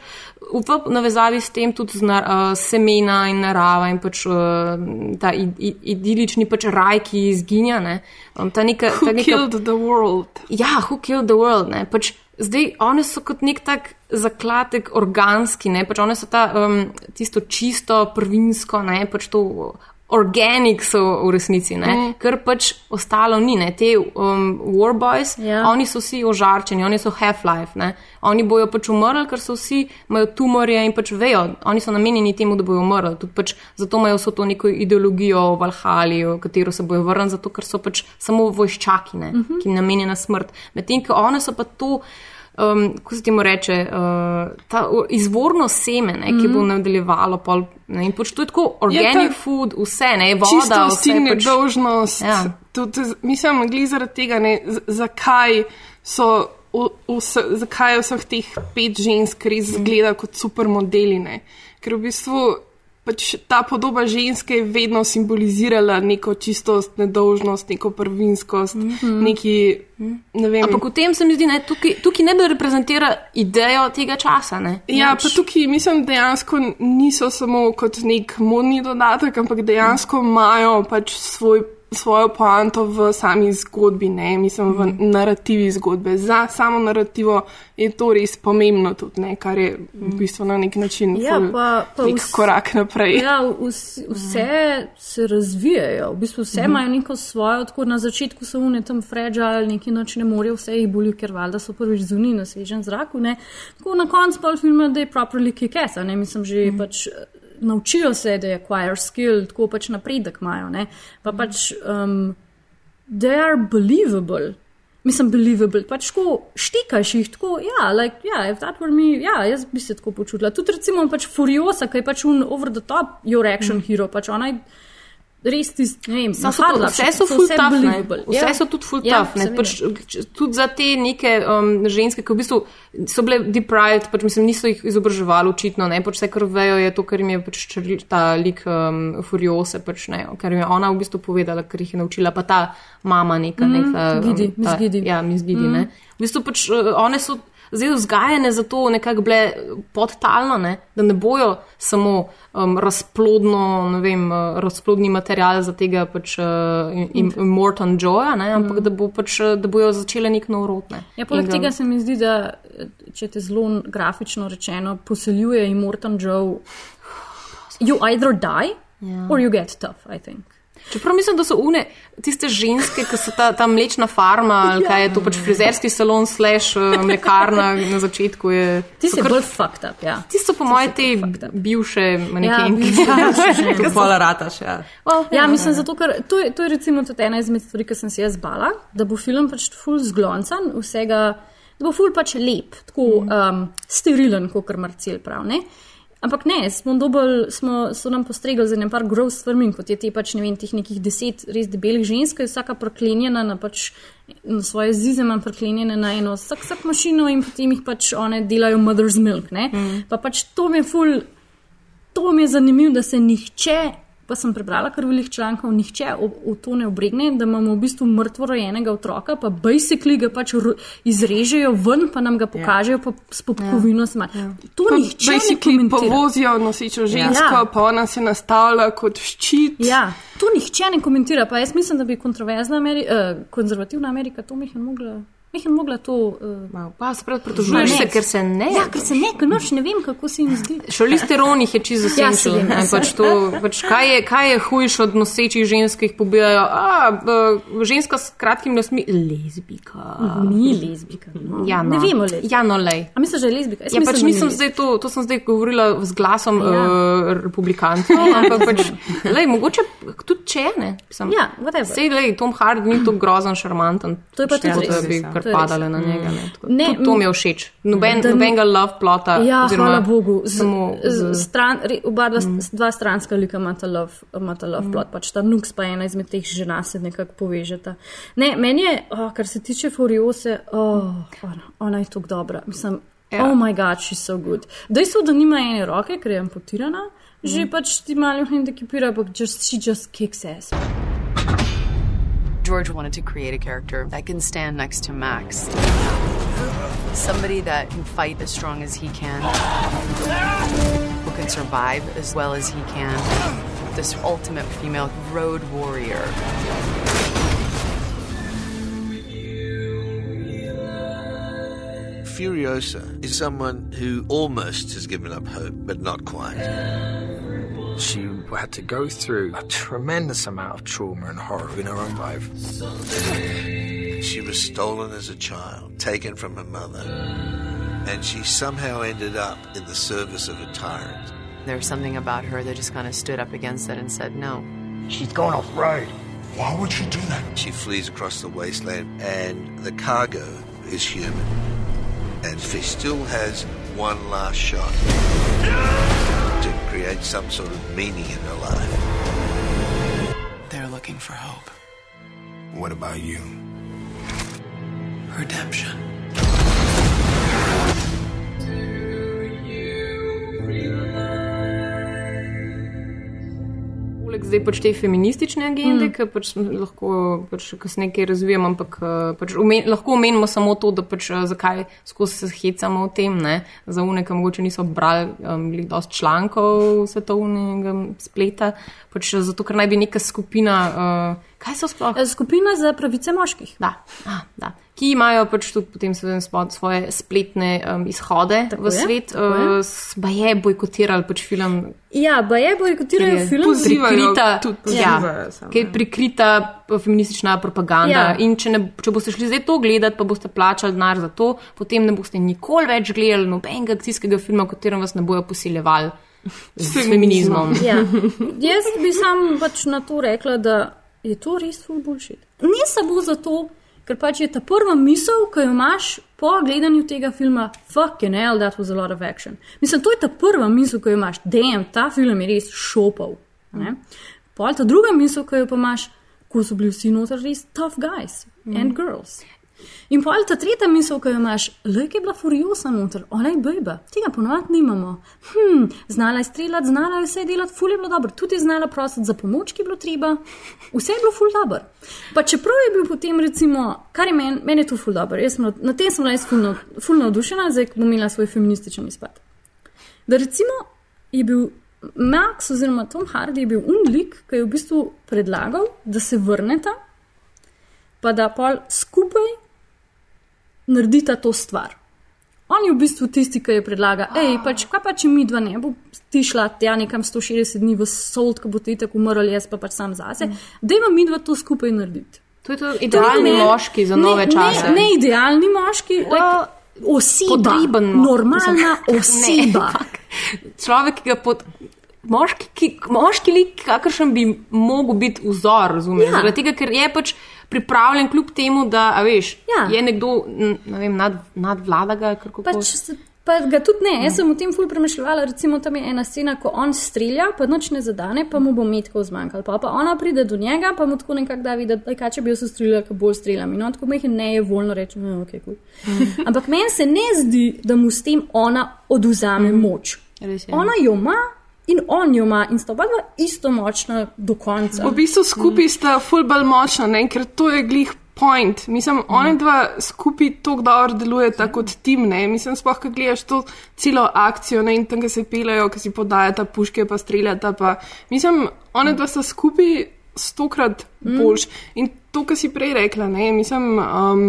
v navezavi s tem tudi z nar, uh, semena in narava in pač uh, ta id, id, idilični pač raj, ki izginja. Ne? Um, ta neka, Who ta neka, killed the world? Ja, who killed the world? Ne? Pač zdaj one so kot nek tak zaklatek organski, ne? pač one so ta um, tisto čisto, prvinsko, ne? pač to organic so v resnici, mm. ker pač ostalo ni. Ne? Te um, warboys, Ja. oni so vsi ožarčeni, oni so half-life, ne? oni bojo pač umrli, ker so vsi, imajo tumorje in pač vejo, oni so namenjeni temu, da bojo umrli. Tudi pač zato imajo vso to neko ideologijo o Valhali, v katero se bojo vrnili, zato ker so pač samo vojščaki, ne? mm -hmm. ki jim namenjena smrt. Medtem, ko one so pa to. Um, ko se temu reče, uh, ta izvorno seme, ne, ki bo nadaljevalo. Pol, ne, in pač to je tako organic ta- ja, food, vse, ne, voda, vse. si Pač, nedolžnost. Ja. Tudi, mislim, glede zaradi tega, ne, zakaj so. Vse, zakaj je vseh teh pet žensk res zgleda kot supermodeli? Ne? Ker v bistvu pač ta podoba ženske je vedno simbolizirala neko čistost, nedolžnost, neko prvinskost, mm -hmm. neki. Ne vem. Ampak v tem se mi zdi, da tukaj, tukaj ne da reprezentira idejo tega časa. Ne. Ja, Nič. pa tukaj mislim, dejansko niso samo kot nek modni dodatek, ampak dejansko imajo pač svoj svojo poanto v sami zgodbi, ne, mislim, v narativi zgodbe. Za samo narativo je to res pomembno tudi, ne, kar je v bistvu na nek način Ja, pa- pa nek vs- korak naprej. Ja, vs, vse se razvijajo, v bistvu vse Mhm. imajo neko svojo, tako na začetku so une tam fragile, neki noč ne morejo, vse jih boli, ker valjda so prvič zunaj na svežem zraku. Ne. Tako na koncu pa filma, da je properly kick ass, a ne mislim, že Mhm. pač. Naučijo se, da je acquire skill, tako pač napredek imajo. Ne? Pa pač, um, they are believable. Mislim, believable. Pač tako štikaš jih tako, ja, like, yeah, if that were me, ja, jaz bi se tako počutila. Tudi recimo pač Furiosa, ki je pač un over the top your action mm. hero, pač ona je res tisti, ne vem, Samo so, napadla, vse so full vse tough, ne. believable. Vse Ja. so tudi full Ja, tough. ne. seveda. Pač, tudi za te neke um, ženske, ki v bistvu so bile deprived, pač mislim, niso jih izobraževali očitno, ne, pač vse, kar vejo, je to, kar jim je pač ta lik um, Furiose, pač ne, kar jim je ona v bistvu povedala, kar jih je naučila, pa ta mama neka, Mm, neka. um, Gidi, Miss ta- Gidi. Ja, Miss Gidi, Mm. ne. V bistvu pač uh, one so zdaj vzgajene za to nekako bile podtalno, ne, da ne bojo samo um, razplodno, ne vem, uh, razplodni material za tega pač uh, im, Morton Joya, ne, ampak da, bo pač, uh, da bojo začele nek nov rod. Ne. Ja, poleg In, tega se mi zdi, da če te zelo grafično rečeno poseljuje Immortan Joe, you either die Ja. or you get tough, I think. Čeprav mislim, da so une, tiste ženske, ki so ta, ta mlečna farma, ali kaj je to pač frizerski salon, slash uh, mlekarna na začetku. Je, Ti so si kar- bolj fucked up, ja. Ti so po mojem te bivše manekenke. *laughs* bivše ženske. Kot pola rataš, ja. Well, Ja, mislim, zato, ker to je, to je recimo tudi ena izmed stvari, ki sem si jaz bala, da bo film pač ful zgloncan, vsega, da bo ful pač lep, tako um, sterilen, kot kar Marcel pravi. Ne? Ampak ne, smo dobili, smo, so nam postregli z enim par grov stvarmi, kot je te pač ne vem, teh nekih deset res debelih žensk, ki je vsaka proklenjena na pač na svoje zize, ima proklenjene na eno vsak, vsak mašino in potem jih pač one delajo mother's milk. Ne? Mm. Pa pač to mi je ful, to mi je zanimivo, da se nihče, pa sem prebrala kar veliko člankov, nihče v, to ne obregne, da imamo v bistvu mrtvo rojenega otroka, pa basically ga pač izrežejo ven, pa nam ga pokažejo pa s popkovino. Ja. Ja. To Pa nihče ne basically komentira. povozijo nosečo žensko, Ja. pa ona se nastavlja kot ščit. Ja, to nihče ne komentira. Pa jaz mislim, da bi kontroverzna Ameri uh, konzervativna Amerika to mehen mogla. Mehen mogla to. Uh, pa se prav pritožuješ se, ker se ne. Ja, ker se ne, ker noč ne vem, kako se jim zdi. Šolisteron jih je čisto Ja, senčil. se ja, pač to, pač kaj, je, kaj je hujše od nosečih žensk, ki jih pobijajo? A, b, ženska s kratkimi nosmi, lezbika. Ni lezbika. No. Ja, no. Ne vemo, lezbika. Ja, no, lej. A misliš, da je lezbika? Jaz Ja, mislim, pač nisem zdaj to, to sem zdaj govorila z glasom Ja. ja. uh, republikantov, ampak pač, *laughs* lej, mogoče tudi če ne. Sem, Ja, whatever. Sej, lej, Tom Hardy ni tako grozen, šarmanten. To je pa tudi kar To je res. padale na njega. Ne, Tako, Ne, tudi to mi je všeč. Noben, da ni- nobenega love plota. Ja, oziroma hvala Bogu. Z, samo z, z- stran, re, oba dva, mm. dva stranska lika imata love, imata love mm. plot, pač ta Nux pa ena izmed teh žena se nekako povežeta. Ne, meni je, oh, kar se tiče Furiose, oh, ona, ona je tako dobra. Mislim, Ja. oh my god, she's so good. Dejstvo, da nima ene roke, ker je amputirana, mm. že pač ti malo hendikepira, ampak just, she just kicks ass. George wanted to create a character that can stand next to Max. Somebody that can fight as strong as he can, who can survive as well as he can. This ultimate female road warrior. Furiosa is someone who almost has given up hope, but not quite. She had to go through a tremendous amount of trauma and horror in her own life. She was stolen as a child, taken from her mother, and she somehow ended up in the service of a tyrant. There was something about her that just kind of stood up against it and said no. She's going off road. Why would she do that? She flees across the wasteland, and the cargo is human. And she still has one last shot to create some sort of meaning in her life. They're looking for hope. What about you? Redemption. Poleg zdaj pač te feministične agende, Mm. ki pač lahko pač kasneje kaj razvijamo, ampak eh, pač umen, lahko omenimo samo to, da pač eh, zakaj skozi se hecamo o tem, ne? za une, ki mogoče niso brali um, dosti člankov svetovnega spleta, pač eh, zato, ker naj bi neka skupina uh, Kaj so sploh? Eh, Skupina za pravice moških. Da, a, da. Ki imajo pač tudi potem seveda svoje spletne um, izhode Tako v je, svet, je. uh, pa je bojkotirali pač film. Ja, ba je je film. pozivajo prikrita, tudi ja, samo, ki je prikrita uh, feministična propaganda. Ja. In če, ne, če boste šli zdaj to gledati, pa boste plačali denar za to, potem ne boste nikoli več gledali nobenega akcijskega filma, v katerem vas ne bojo posiljevali s feminizmom. Ja. Jaz bi sam pač na to rekla, da je to res full bullshit. Ne samo zato, ker pač je ta prva misel, ki jo imaš po gledanju tega filma, fucking hell, that was a lot of action. Mislim, to je ta prva misel, ki jo imaš, damn, ta film je res šopal. Ne? Pol ta druga misel, ki jo pa imaš, ko so bili vsi noter res tough guys and girls. In pol ta tretja misel, ki jo imaš, lek je bila furiosa noter, ona je bejba, tega ponovadi nimamo. Hm, znala je streljati, znala je vse delati, ful je bilo dobro, tudi je znala prositi za pomoč, ki je bilo treba, vse je bilo ful dobro. Pa čeprav je bil potem, recimo, kar je meni, meni je to ful dobro, jaz sem, na- na tem sem bila jaz ful, nav- ful navdušena, zdaj bom imela svoj feminističen izpad. Da recimo je bil Max oziroma Tom Hardy je bil unlik, ki je v bistvu predlagal, da se vrneta, pa da pol skupaj naredita to stvar. On je v bistvu tisti, ki je predlagal, hej, pač, kaj pa če mi dva ne bo ti šla tja nekam 160 dni v sold, ko bo ti tako umrl, jaz pa pač sam zase, da ima mi dva to skupaj narediti. To je to idealni ne- moški za nove ne, čase. Ne, ne idealni moški, like, oseba, Potreben normalna oseba. *laughs* Ne, človek, ki ga pod. Moški, ki, moški lik, kakršen bi mogel biti vzor, razumeš? Ja. Ja. Zaradi tega, ker je pač pripravljen, kljub temu, da veš, Ja. je nekdo, ne vem, nad, nadvlada ga, Pač, se- pa ga tudi ne, jaz sem o tem ful premišljala, recimo tam je ena scena, ko on strelja, pa noč ne zadane, pa mu bo metkov zmanjkalo. Pa, pa ona pride do njega, pa mu tako nekako da videti, da kaj če bi jaz streljala, ko bolj streljam. In on tako mehko ne je voljno reči, no, ok, cool. Ampak meni se ne zdi, da mu s tem ona oduzame moč. Res je. Ona jo ima in on jo ima in sta oba dva isto močna do konca. V bistvu skupaj sta ful bolj močna, ne? ker to je glih point. Mislim, oni dva skupaj tako dobro delujeta kot tim, ne? Mislim, sploh, ko gledaš to celo akcijo, ne, in tam, ki se pelejo, ki si podajata puške, pa streljata, pa mislim, oni dva sta skupaj stokrat boljš. In to, kar si prej rekla, ne, mislim, um,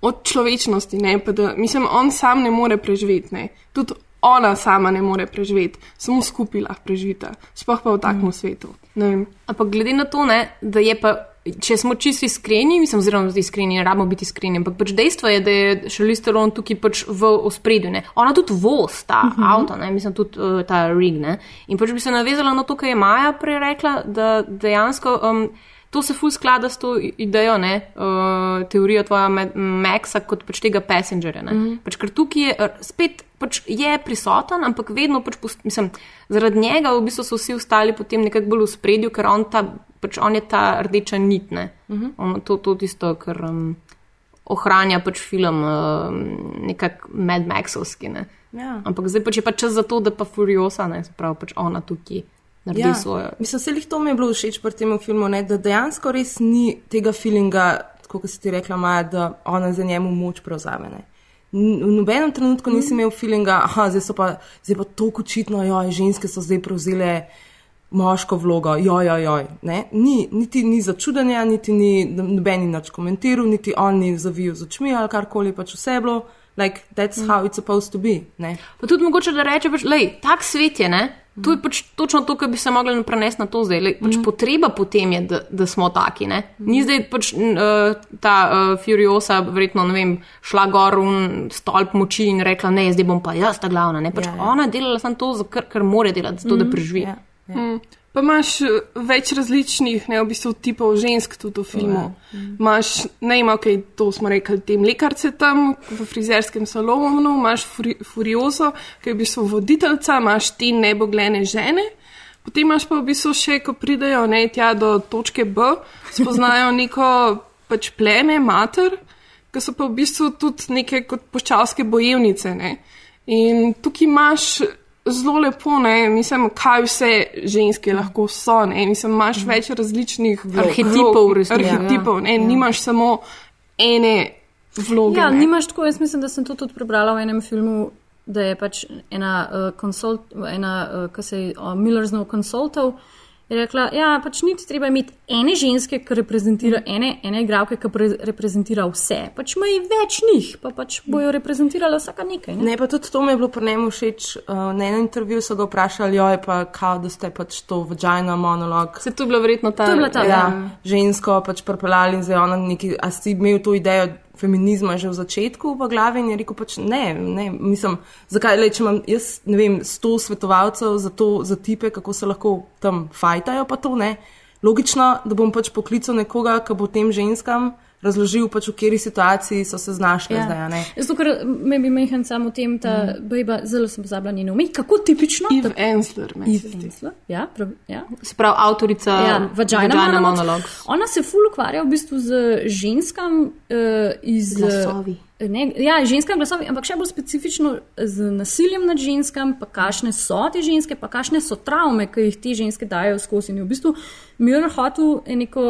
od človečnosti, ne, pa da, mislim, on sam ne more preživeti, ne. Tudi ona sama ne more preživeti, samo skupaj lahko preživita, sploh pa v takem svetu. Ne vem. Ampak glede na to, ne, da je pa, če smo čisto iskreni, mislim, oziroma iskreni, ne rabimo biti iskreni, ampak pač dejstvo je, da je Charlize Theron tukaj pač v ospredju. Ne. Ona tudi voz ta uh -huh. avto, ne, mislim, tudi uh, ta rig. Ne. In pač bi se navezala na to, kar je Maja prej rekla, da dejansko. Um, To se ful sklada s to idejo, ne, uh, teorijo tvoja Maxa kot pač tega passengerja. Mm -hmm. pač, ker tukaj je eh, spet pač je prisoten, ampak vedno pač, mislim, zaradi njega v bistvu so vsi ostali potem nekako bolj v spredju, ker on, ta, pač on je ta rdeča nit. Ne. Mm -hmm. on, to je tisto, kar um, ohranja pač film um, nekako Mad Maxovski. Ne. Ja. Ampak zdaj pač je pač čas za to, da pa Furiosa, ne, se pravi pač ona tukaj naredi ja. svojo. Mislim, se jih to mi je bilo všeč pri tem filmu, ne, da dejansko res ni tega feelinga, kot si ti rekla, Maja, da ona za njemu moč prevzame. Ne. V nobenem trenutku nisem imel feelinga, da zdaj so pa, zdaj pa tako očitno, da ženske so zdaj prevzele moško vlogo, joj, joj, joj. Ne? Ni, niti ni začudenja, niti ni nobeni nič komentiral, niti on ni zavil z očmi ali karkoli, pač vse je bilo, like, that's how it's supposed to be. Ne? Pa tudi mogoče, da reče, pač, lej, tak svet je, ne? To je pač točno to, kar bi se mogli prenesti na to zdaj. Lej, pač mm. Potreba potem je, da, da smo taki. Ne? Ni zdaj pač uh, ta uh, Furiosa, verjetno, ne vem, šla gor v stolp moči in rekla, ne, zdaj bom pa jaz ta glavna. Ne? Pač Ja, ja. Ona je delala samo to, kar, kar more delati, zato da preživi. Ja, ja. Mm. Pa imaš eh, več različnih, ne v bistvu, tipov žensk tudi v filmu. Imaš, ne vem, ok, to smo rekli, te mlekarce tam v frizerskem salonu, imaš furi, Furioso, ki je v bistvu voditeljica, imaš te neboglene žene. Potem imaš pa v bistvu še, ko pridejo ne, tja do točke B, spoznajo *laughs* neko pač pleme, mater, ki so pa v bistvu tudi neke kot poščavske bojevnice. Ne. In tukaj imaš zelo lepo, ne, mislim, kaj vse ženske lahko so. Ne, mislim, imaš več različnih Arhetipov v vlog, resnici, ja. Arhetipov, ne, nimaš samo ene vloge. Ja, ne. nimaš tako, jaz mislim, da sem to tudi prebrala v enem filmu, da je pač ena uh, konsult, ena, uh, kaj se je, uh, Miller's No Consultov, Je rekla, ja, pač niti treba imeti ene ženske, ki reprezentira ene, ene igralke, ki pre, reprezentira vse. Pač ima jih več njih, pa pač bojo reprezentirala vsaka nekaj. Ne? Ne, pa tudi to mi je bilo pri njemu všeč. Uh, na enem intervjuju so ga vprašali, jo je pa kao, da ste pač to vagina monolog. Se to je bilo verjetno ta. Bila ta, Ja, ja. žensko pač pripeljali in zdaj ona neki, a si imel to idejo feminizma že v začetku v glavi in je rekel pač ne, ne, mislim, zakaj, le, če imam jaz, ne vem, sto svetovalcev za to, za tipe, kako se lahko tam fajtajo, pa to ne. Logično, da bom pač poklical nekoga, ki bo tem ženskam razložil, pač v kateri situaciji so se znašle ja. zdaj, a ne. Zato, ker me bi mehen samo tem, ta mm. bejba, zelo sem pozabila njeno ime, kako tipično. Eve Ensler, meni se zdi. Ja, prav, ja. Se pravi, avtorica Ja, vagina, Vagina monolog. Monologues. Ona se ful ukvarja v bistvu z ženskam uh, iz. Glasovi. eh, Ne, ja, ženskam glasovi, ampak še bolj specifično z nasiljem nad ženskam, pa kakšne so te ženske, pa kakšne so travme, ki jih te ženske dajo skozi. In v bistvu Miller hotel je neko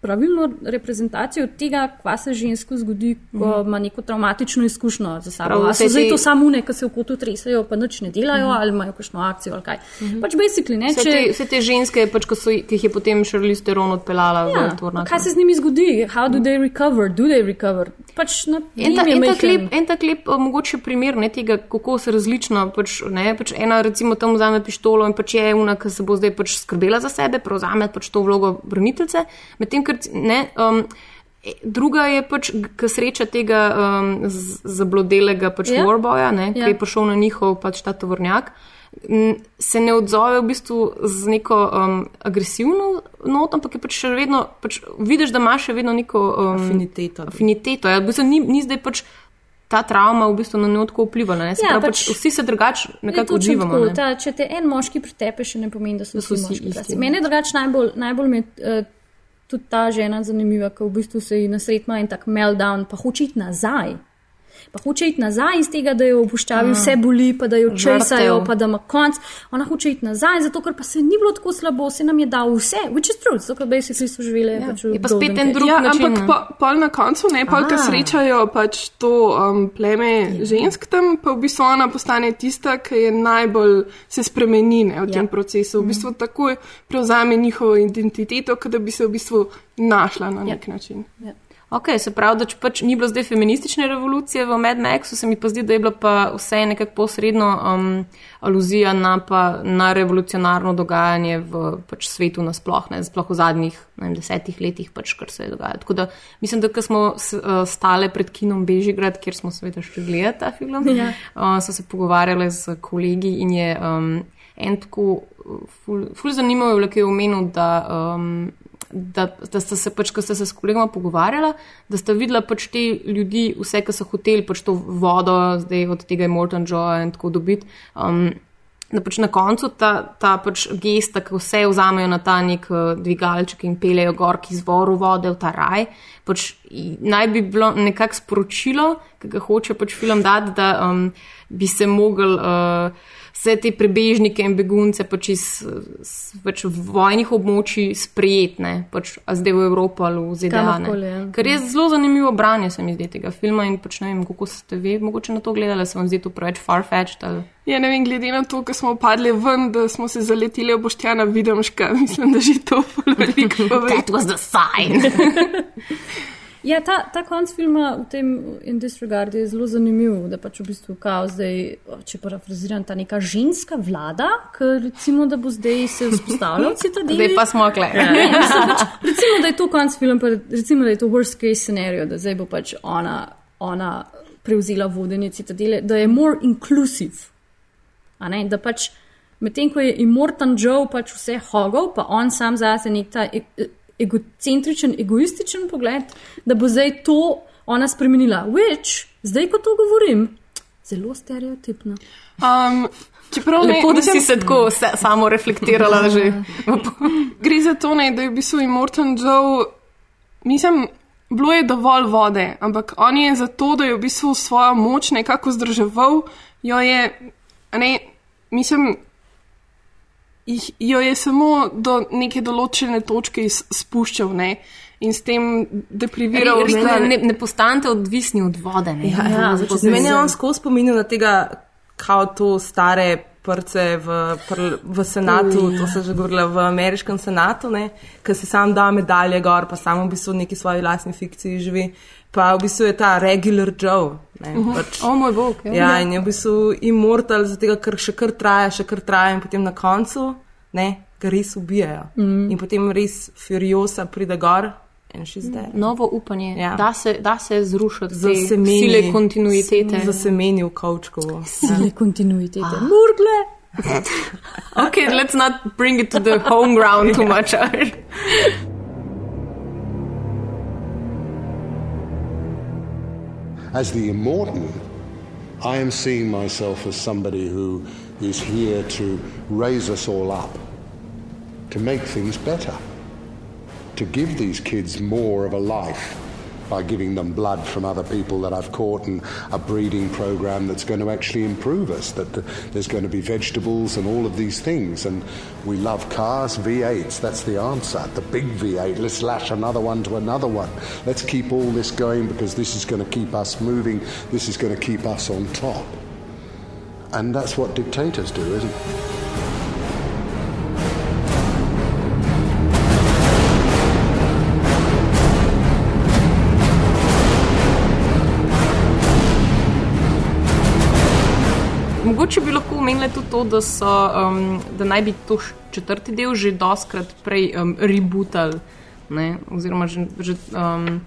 pravilno reprezentacijo tega, kva se žensko zgodi, ko Mhm. ima neko traumatično izkušnjo za sabo. Prav, so zdaj te- to samo une, ki se v kotu tresajo, pa nič ne delajo, Mhm. ali imajo kakšno akcijo ali kaj. Pač basically, ne, Vse če, te, vse te ženske, pač, ko so, ki jih je potem Charlize Theron odpeljala Ja, v tvornato. kaj se z njimi zgodi? How do they recover? Do they recover? Pač na En, ta, en, tak lep, en tak lep, uh, mogoče primer ne, tega, kako se različno. Pač, ne, pač ena, recimo, tam vzame pištolo in pač je ena, ki se bo zdaj pač skrbela za sebe, prevzame pač to vlogo braniteljice. Medtem, ker ne. Um, e, Druga je pač, ki sreča tega um, z- zablodelega pač Ja. yeah. warboja, ne, ki Ja. je prišel na njihov pač ta tovornjak, se ne odzove v bistvu z neko um, agresivno noto, ampak je pač še vedno, pač vidiš, da ima še vedno neko um, Afiniteto. afiniteto. Ja, v bistvu ni, ni zdaj pač ta travma v bistvu na njo tako vplivala. Ne? Se Ja, pravi, pač- pač vsi se drugače nekako odzivamo. tako, ne. Ta, če te en moški pretepe, še ne pomeni, da so Da so vsi vsi moški. isti, ne. Mene drugače najbolj, najbolj me uh, tudi ta žena zanimiva, ker v bistvu se ji nasred ima en tak meltdown, pa hoče iti nazaj. Pa hoče iti nazaj iz tega, da jo v puščavi vse boli, pa da jo česajo, pa da ima konc. Ona hoče iti nazaj, zato ker pa se ni bilo tako slabo, se nam je dal vse, which is true, zato ker basically so živele. Ja. Pač Je pa spet en drug Ja, način. ampak pa, pol na koncu, ne, pol, ko srečajo pač to um, pleme žensk tam, pa v bistvu ona postane tista, ki je najbolj se spremeni ne, v tem Ja. procesu. V bistvu takoj prevzame njihovo identiteto, kot da bi se v bistvu našla na nek način. Ok, se pravi, da če pač ni bilo zdaj feministične revolucije v Mad Maxu, se mi pa zdi, da je bila pa vse nekako posredno um, aluzija na, pa, na revolucionarno dogajanje v pač svetu nasploh, ne, sploh v zadnjih vem, desetih letih, pač, kar se je dogajalo. Tako da mislim, da smo s, uh, stale pred kinom Bežigrad, kjer smo seveda še gledali ta film, Ja. uh, so se pogovarjale z kolegi in je um, en tako uh, ful, ful zanimivo, je bilo, ki je omenil, da. Um, da, da sta se pač, ko sta se s kolegama pogovarjala, da sta videla pač te ljudi, vse, ki so hoteli pač to vodo, zdaj od tega je Morton Joe in tako dobiti. Um, Da pač na koncu ta, ta pač gesta, ki vse vzamejo na ta nek uh, dvigalček in peljejo gor k izvoru vode v ta raj, pač naj bi bilo nekako sporočilo, ki ga hoče pač film dati, da um, bi se mogel uh, vse te prebežnike in begunce pač iz pač vojnih območij sprijetne, pač, a zdaj v Evropo ali v ZDA. ja. Ker je zelo zanimivo branje, se mi zdi tega filma in pač ne vem, kako ste vi mogoče na to gledali, se vam zdi to preveč farfetched ali. Ja, ne vem, glede na to, ko smo padli ven, da smo se zaletili v Boštjana Videmška, *laughs* mislim, da že to *laughs* veliko pove. That was the sign. *laughs* Ja, ta, ta konc filma v tem In Disregard je zelo zanimiv, da pač v bistvu kao zdaj, če parafraziram, ta neka ženska vlada, ki recimo, da bo zdaj se vzpostavljal citadel. Zdaj pa smo kle. Ne, mislim, pač, recimo, da je to konc film, pa recimo, da je to worst case scenario, da zdaj bo pač ona, ona prevzela vodenje citadele, da je more inclusive. Ne, da pač medtem, ko je Immortan Joe pač vse hogel, pa on sam zase nek ta e- e- egocentričen, egoističen pogled, da bo zdaj to ona spremenila. Which, zdaj ko to govorim, zelo stereotipno. Um, čeprav ne, Lepo, da si se tako se, samo reflektirala že. *laughs* gre za to, ne, da je v bistvu Immortan Joe, mislim, bilo je dovolj vode, ampak on je za to, da je v bistvu svojo moč nekako zdrževal, jo je, ne, mislim, jih- jo je samo do neke določene točke spuščal, ne, in s tem depriviral Ne, ne, ne, ne postanete odvisni od vode. Ne? Ja, Ja, ja, Meni je on skozi spominjal na tega, kao to stare šprce v, pr- v senatu, to se že govorila v ameriškem senatu, ki si sam da medalje gor, pa samo v bistvu v neki svoji lastni fikciji živi. Pa v bistvu je ta regular Joe. Ne, Mhm. pač, O moj bog. ja. ja, in je v bistvu immortal, zato ker še kar traja, še kar traja, in potem na koncu ne, ga res ubijajo. Mhm. In potem res Furiosa pride gor. Novo upanje, Ja. da, se, da se zrušiti Za te semeni, sile kontinuitete. Za semeni v kavčku. *laughs* Sile kontinuitete. Murgle! *laughs* Okay, let's not bring it to the home ground too *laughs* much. As the immortal, I am seeing myself as somebody who is here to raise us all up, to make things better, to give these kids more of a life by giving them blood from other people that I've caught and a breeding program that's going to actually improve us, that th- there's going to be vegetables and all of these things. And we love cars, V8s, that's the answer. The big V8, let's lash another one to another one. Let's keep all this going because this is going to keep us moving, this is going to keep us on top. And that's what dictators do, isn't it? Omenili tudi to, da, so, um, da naj bi to četrti del že doskrat prej um, rebootal. Ne? Oziroma, že, že, um,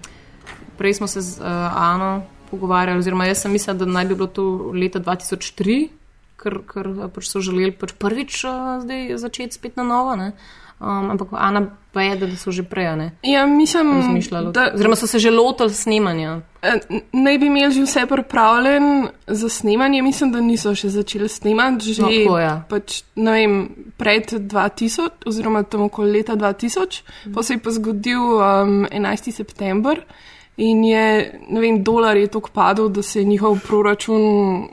prej smo se z uh, Ano pogovarjali, oziroma jaz sem mislila, da naj bi bilo to leta 2003, ker, ker uh, pač so želeli pač prvič uh, začeti spet na novo. Ne? Um, ampak Ana pa je, da so že prej Ja, mislim, razmišljali. da Oziroma so se že lotili snemanja. eh, naj bi imeli že vse pripravljen za snemanje. Mislim, da niso še začeli snemati, že No, tako, ja. pač, ne vem, pred 2000, oziroma tam okoli leta 2000, pa se je pa zgodil um, 11. september. In je, ne vem, dolar je tako padel, da se je njihov proračun,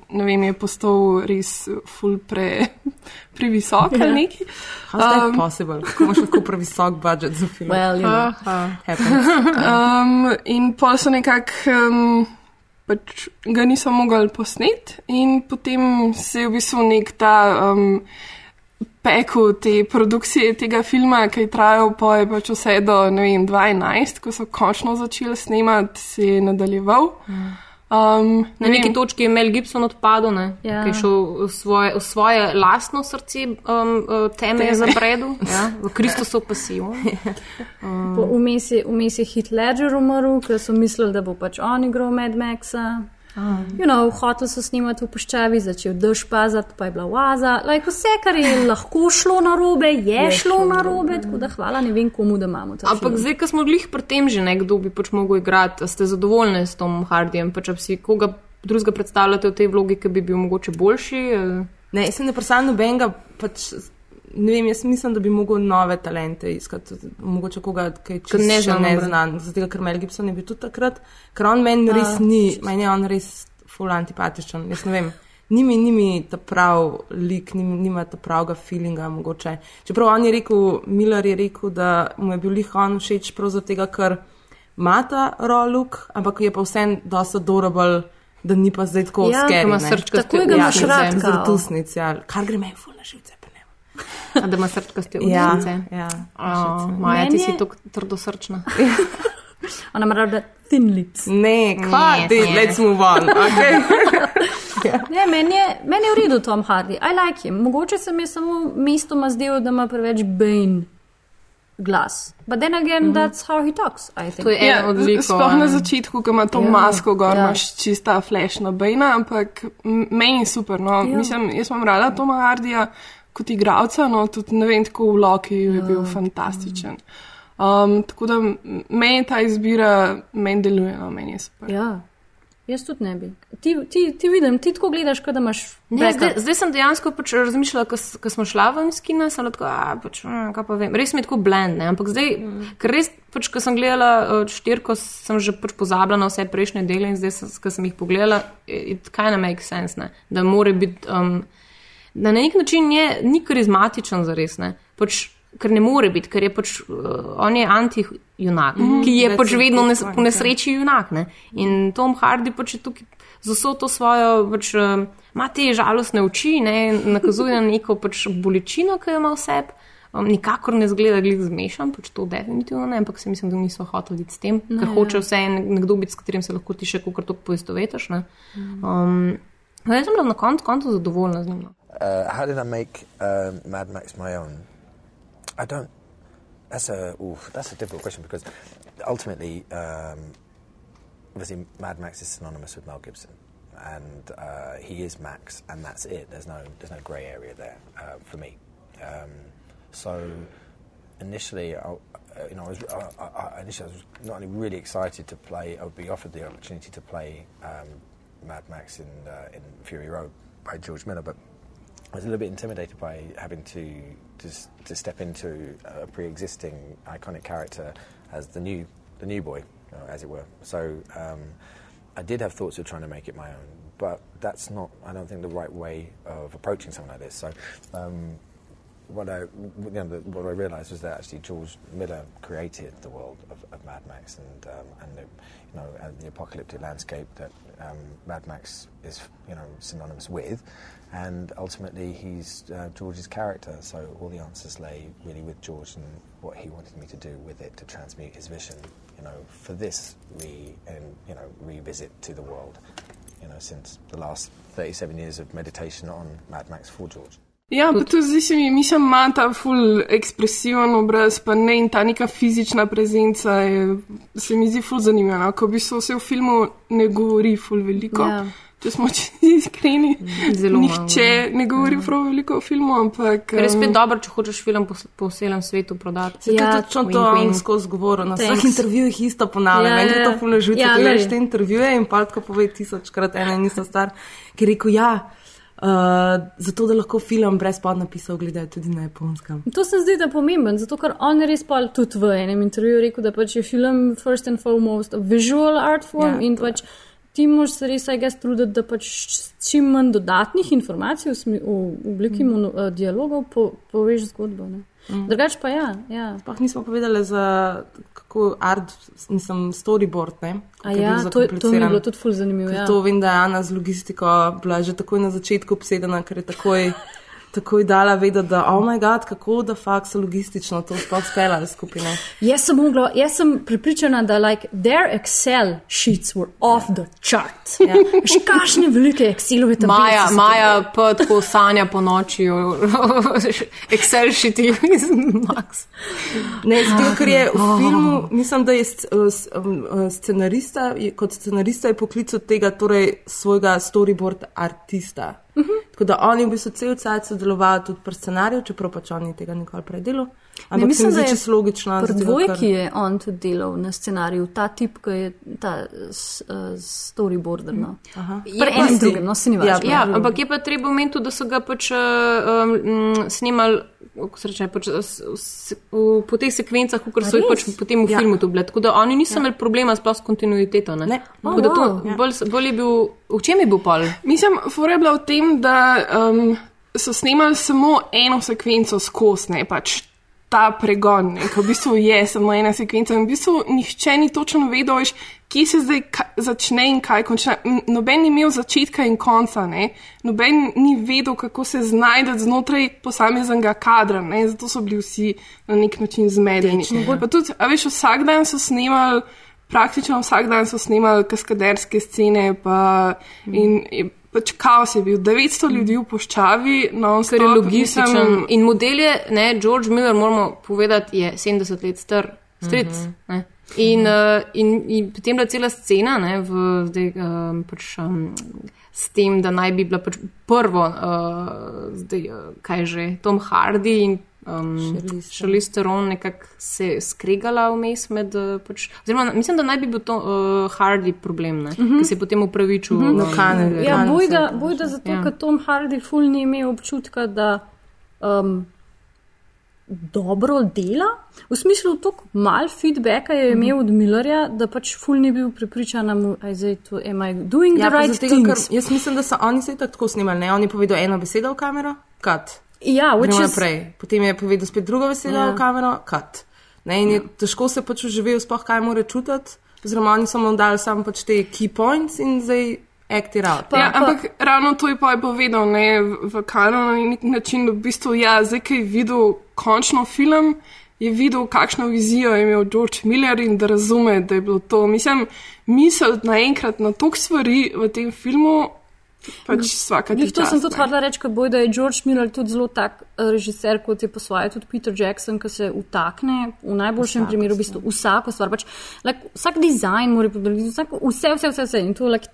ne vem, je postal res ful pre, *laughs* previsok ali nekaj. How's that possible? Kako imaš lahko previsok budžet za film? Well, you know. Happens. Um, in pa so nekako, um, pač ga niso mogli posneti, in potem se je v bistvu nek ta um, pekel te produkcije tega filma, ki je trajal pa je pač vse do ne vem, 2011, ko so končno začeli snemati, se je nadaljeval. Um, Na neki točki je Mel Gibson odpadel, ne, Ja. ki je šel v svoje, v svoje lastno srce, um, uh, teme je zapredel, ja, v *laughs* Kristusu pa si on. Po- Vmes je, je Ledger umrl, ker so mislili, da bo pač on igral Mad Maxa. You know, hotel so snimati v puščavi, začel dež pazati, pa je bila vaza. Like, vse, kar je lahko šlo na robe, je, je šlo na robe, tako da hvala ne vem komu, da imamo to. Ampak zdaj, ko smo glih pri tem že nekdo bi pač mogel igrati, ste zadovoljni s Tom Hardijem, pač a bi si koga drugega predstavljate v tej vlogi, ki bi bil mogoče boljši? Ne, jaz sem ne predstavljam nobenega, pač, ne vem, jaz mislim, da bi mogel nove talente iskati, mogoče koga, ki je čisto ne ne znan, ne znan, zato ker Mel Gibson je bil tudi takrat, ker on meni res ni, meni je on res full antipatičen, jaz ne vem. Nimi, nimi ta prav lik, nimi, nima ta pravega feelinga, mogoče. Čeprav on je rekel, Miller je rekel, da mu je bil lih on všeč prav zato, ker ima ta raw look, ampak je pa vsem dosta adorable, da ni pa zdaj tako Ja, ne. srčkaste Takoj ga imaš rad, kao. Zrtusnic, ja. Kar gre meni ful na živce. Da ima srčkaste Ja, ustnice? ja. O, Maja, Meni ti si tako trdosrčna. *laughs* Ona ima rada thin lips. Ne, kva, ne. let's move on. Okay. *laughs* Ne, meni je, meni je v redu Tom Hardy, I like him. Mogoče se mi je samo mestoma zdel, da ima preveč Bane glas. But then again, mm -hmm. that's how he talks, I think. To je Ja, eno od likov. sploh na ne. začetku, ko ima to Ja, ja, masko, gor ja. imaš čista flashna bejna, ampak meni je super. No. Ja. Mislim, jaz imam rada Toma Hardija kot igralca, no tudi ne vem, tako v Loki je Ja. bil fantastičen. Um, tako da meni ta izbira, meni deluje, no, meni je super. Ja, jaz tudi ne bi. Ti, ti, ti vidim, ti tako gledaš, kot da imaš. Ne, zdaj, zdaj sem dejansko pač razmišljala, ko, s- ko smo šla ven iz kina, sem bila tako, a, pač, mm, kaj pa vem, res mi je tako blend, ne? ampak zdaj, mm. ker res, pač, ko sem gledala uh, štirko, sem že pač pozabila na vse prejšnje dele in zdaj, ko sem jih pogledala, it kind of makes sense, ne? da more biti, um, na nek način je, ni karizmatičen za res, ne. Pač, ker ne more biti, ker je pač uh, on je anti-junak, mm Mhm, -hmm, ki je pač vedno nes, po ja. nesreči junak. Ne? In Tom Hardy pač je tukaj z vso to svojo, pač, uh, ima te žalostne oči, ne? nakazuje na neko pač bolečino, ki jo ima vse. Um, nikakor ne zgleda glih zmešan, pač to definitivno ne, ampak se mislim, da niso hoteli s tem, Ne, ker ja. hoče vse nekdo biti, s katerim se lahko ti še kako to poistovetiš. ne. Um, no, jaz sem bila na koncu koncu zadovoljna z njim. Uh, how did I make um, Mad Max my own? I don't. That's a oof, that's a difficult question because ultimately, um, obviously, Mad Max is synonymous with Mel Gibson, and uh, he is Max, and that's it. There's no there's no grey area there uh, for me. Um, so initially, I, uh, you know, I was I, I, initially I was not only really excited to play. I would be offered the opportunity to play um, Mad Max in uh, in Fury Road by George Miller, but I was a little bit intimidated by having to to, to step into a pre-existing iconic character as the new the new boy, know, as it were. So um, I did have thoughts of trying to make it my own, but that's not I don't think the right way of approaching something like this. So. Um, what I, you know, the, what I realised was that actually George Miller created the world of, of Mad Max and um, and the, you know the apocalyptic landscape that um, Mad Max is you know synonymous with, and ultimately he's uh, George's character. So all the answers lay really with George and what he wanted me to do with it to transmute his vision. You know, for this re and you know revisit to the world. You know, since the last 37 years of meditation on Mad Max for George. Ja, pa tudi zdi se mi, mislim, ima ta ful ekspresiven obraz, pa ne in ta neka fizična prezenca je, se mi zdi ful zanimiva, no? ko v bistvu se v filmu ne govori ful veliko. Ja. Če smo *laughs* iskreni, Zelo malo, nihče ja. ne govori prav veliko o filmu, ampak. Ker je spet um, dobro, če hočeš film po, po celem svetu prodati. Se ja, tudi Wink, to wink. skozi govoril. Na Thanks. vseh intervjujih isto ponavlja. Ja, Ja, Meni je to žuti, Ja, glej. greš te intervjuje in pa tako pove tisočkrat ena in ista stvar. Ki je rekel, ja, uh, zato da lahko film brez podnapisov gledajo tudi na japonskem. To se zdi, da je pomemben, zato ker on je res pa tudi v enem intervjuju rekel, da pač je film first and foremost a visual art form Ja, in pač ti moraš se res, aj jaz truditi, da pač čim manj dodatnih informacij v, smi, v obliki Mm. mono, uh, dialogov po, poveš zgodbo. Ne. Mm. Drugač pa ja. ja. Sploh nismo povedali za kako art, nisem storyboard, ne? A ja, to, to mi je bilo tudi ful zanimivo. Ja. To vem, da je Ana z logistiko bila že takoj na začetku obsedena, ker je takoj, takoj dala vedeti, da, oh moj bog, kako da fakt so logistično to sploh speljali skupine. Jaz sem, mogla, jaz sem pripričana, da like, their Excel sheets were off the chart. Ja. Še kakšne velike Excelove tabelice. Maja, Maja pa tako sanja po noči, *laughs* Excel šiti iz Max. Ne, zato, ker je v Oh. filmu, mislim, da je um, scenarista, je, kot scenarista je poklical tega, torej svojega storyboard artista. Uh. -huh. Tako da on je v bistvu cel cel sodeloval tudi pri scenariju, čeprav pač on ni tega nikoli predelal. Ampak mislim, se mi da je čisto logično. Pri dvojki ker- je on tudi delal na scenariju, ta tip, ki je ta s- eh, storyboarder. No. Aha. Pri enem drugem, no se ni Ja, važno. ja, ampak je pa treba omeniti, da so ga pač um, um, snimali. Kako se reče, pač, s, s, v, po teh sekvencah, kot so jih pač potem v Ja. filmu tu bile. Tako da oni niso ja. imeli problema sploh s kontinuiteto. Ne? Ne. Tako da to Oh, wow. Ja. bolj, bolj je bil, v čem je bil pol? Mislim, fora je bila v tem, da um, so snemali samo eno sekvenco skozi, ne pač ta pregon, ne, ko v bistvu je samo ena sekvenca. In v bistvu nihče ni točno vedel, veš, kje se zdaj začne in kaj konča. Noben ni imel začetka in konca, ne. noben ni vedel, kako se znajde znotraj posameznega kadra, ne. zato so bili vsi na nek način zmedeni. Pa tudi, a veš, vsak dan so snemali. Praktično vsak dan so snemali kaskaderske scene, pa, in pač kaos je bil. 900 ljudi v poščavi, no, Ker je logističen. In model je, ne, George Miller, moramo povedati, je 70 let star, stric. Mhm. ne. In, uh, in, in potem bila cela scena, ne, v, zdaj, um, pač, um, s tem, da naj bi bila pač prvo, uh, zdaj, uh, kaj že, Tom Hardy in um, Charlize Theron nekako se skregala vmes med. Uh, pač, oziroma, mislim, da naj bi bil to uh, Hardy problem, ne, Mhm. ki se je potem upravičil. Mhm. um, No, Kane, ne, Ja, bojda, bojda zato, Ja. ker Tom Hardy ful ni imel občutka, da um, dobro dela. V smislu, tako malo feedbacka je Mhm. imel od Millerja, da pač ful ni bil prepričan, da je zdaj to, am I doing Ja, the right ker things. jaz mislim, da so oni se tako snimali. Ne? On je povedal eno besedo v kamero, kat. Ja, which gremo is- naprej. Potem je povedal spet drugo veselo Ja. v kamero, kat. Ne, in je težko se pač uživel, sploh kaj mora čutiti. Oziroma, oni so mu dali samo pač te key points in zdaj act it out. Ja, ampak ravno to je pa je povedal ne, v, v kanonu na nek način, da v bistvu, ja, zdaj, ki je videl končno film, je videl, kakšno vizijo je imel George Miller in da razume, da je bilo to. Mislim, misel naenkrat na toliko stvari v tem filmu, pač vsaka Glih, to sem čast, tudi hodila reči, kot boj, da je George Miller tudi zelo tak eh, režiser, kot je po svoje tudi Peter Jackson, ki se utakne v najboljšem Vsako primeru v bistvu vsako stvar. Pač, like, vsak dizajn mora podati, vse, vse, vse, vse. In to like,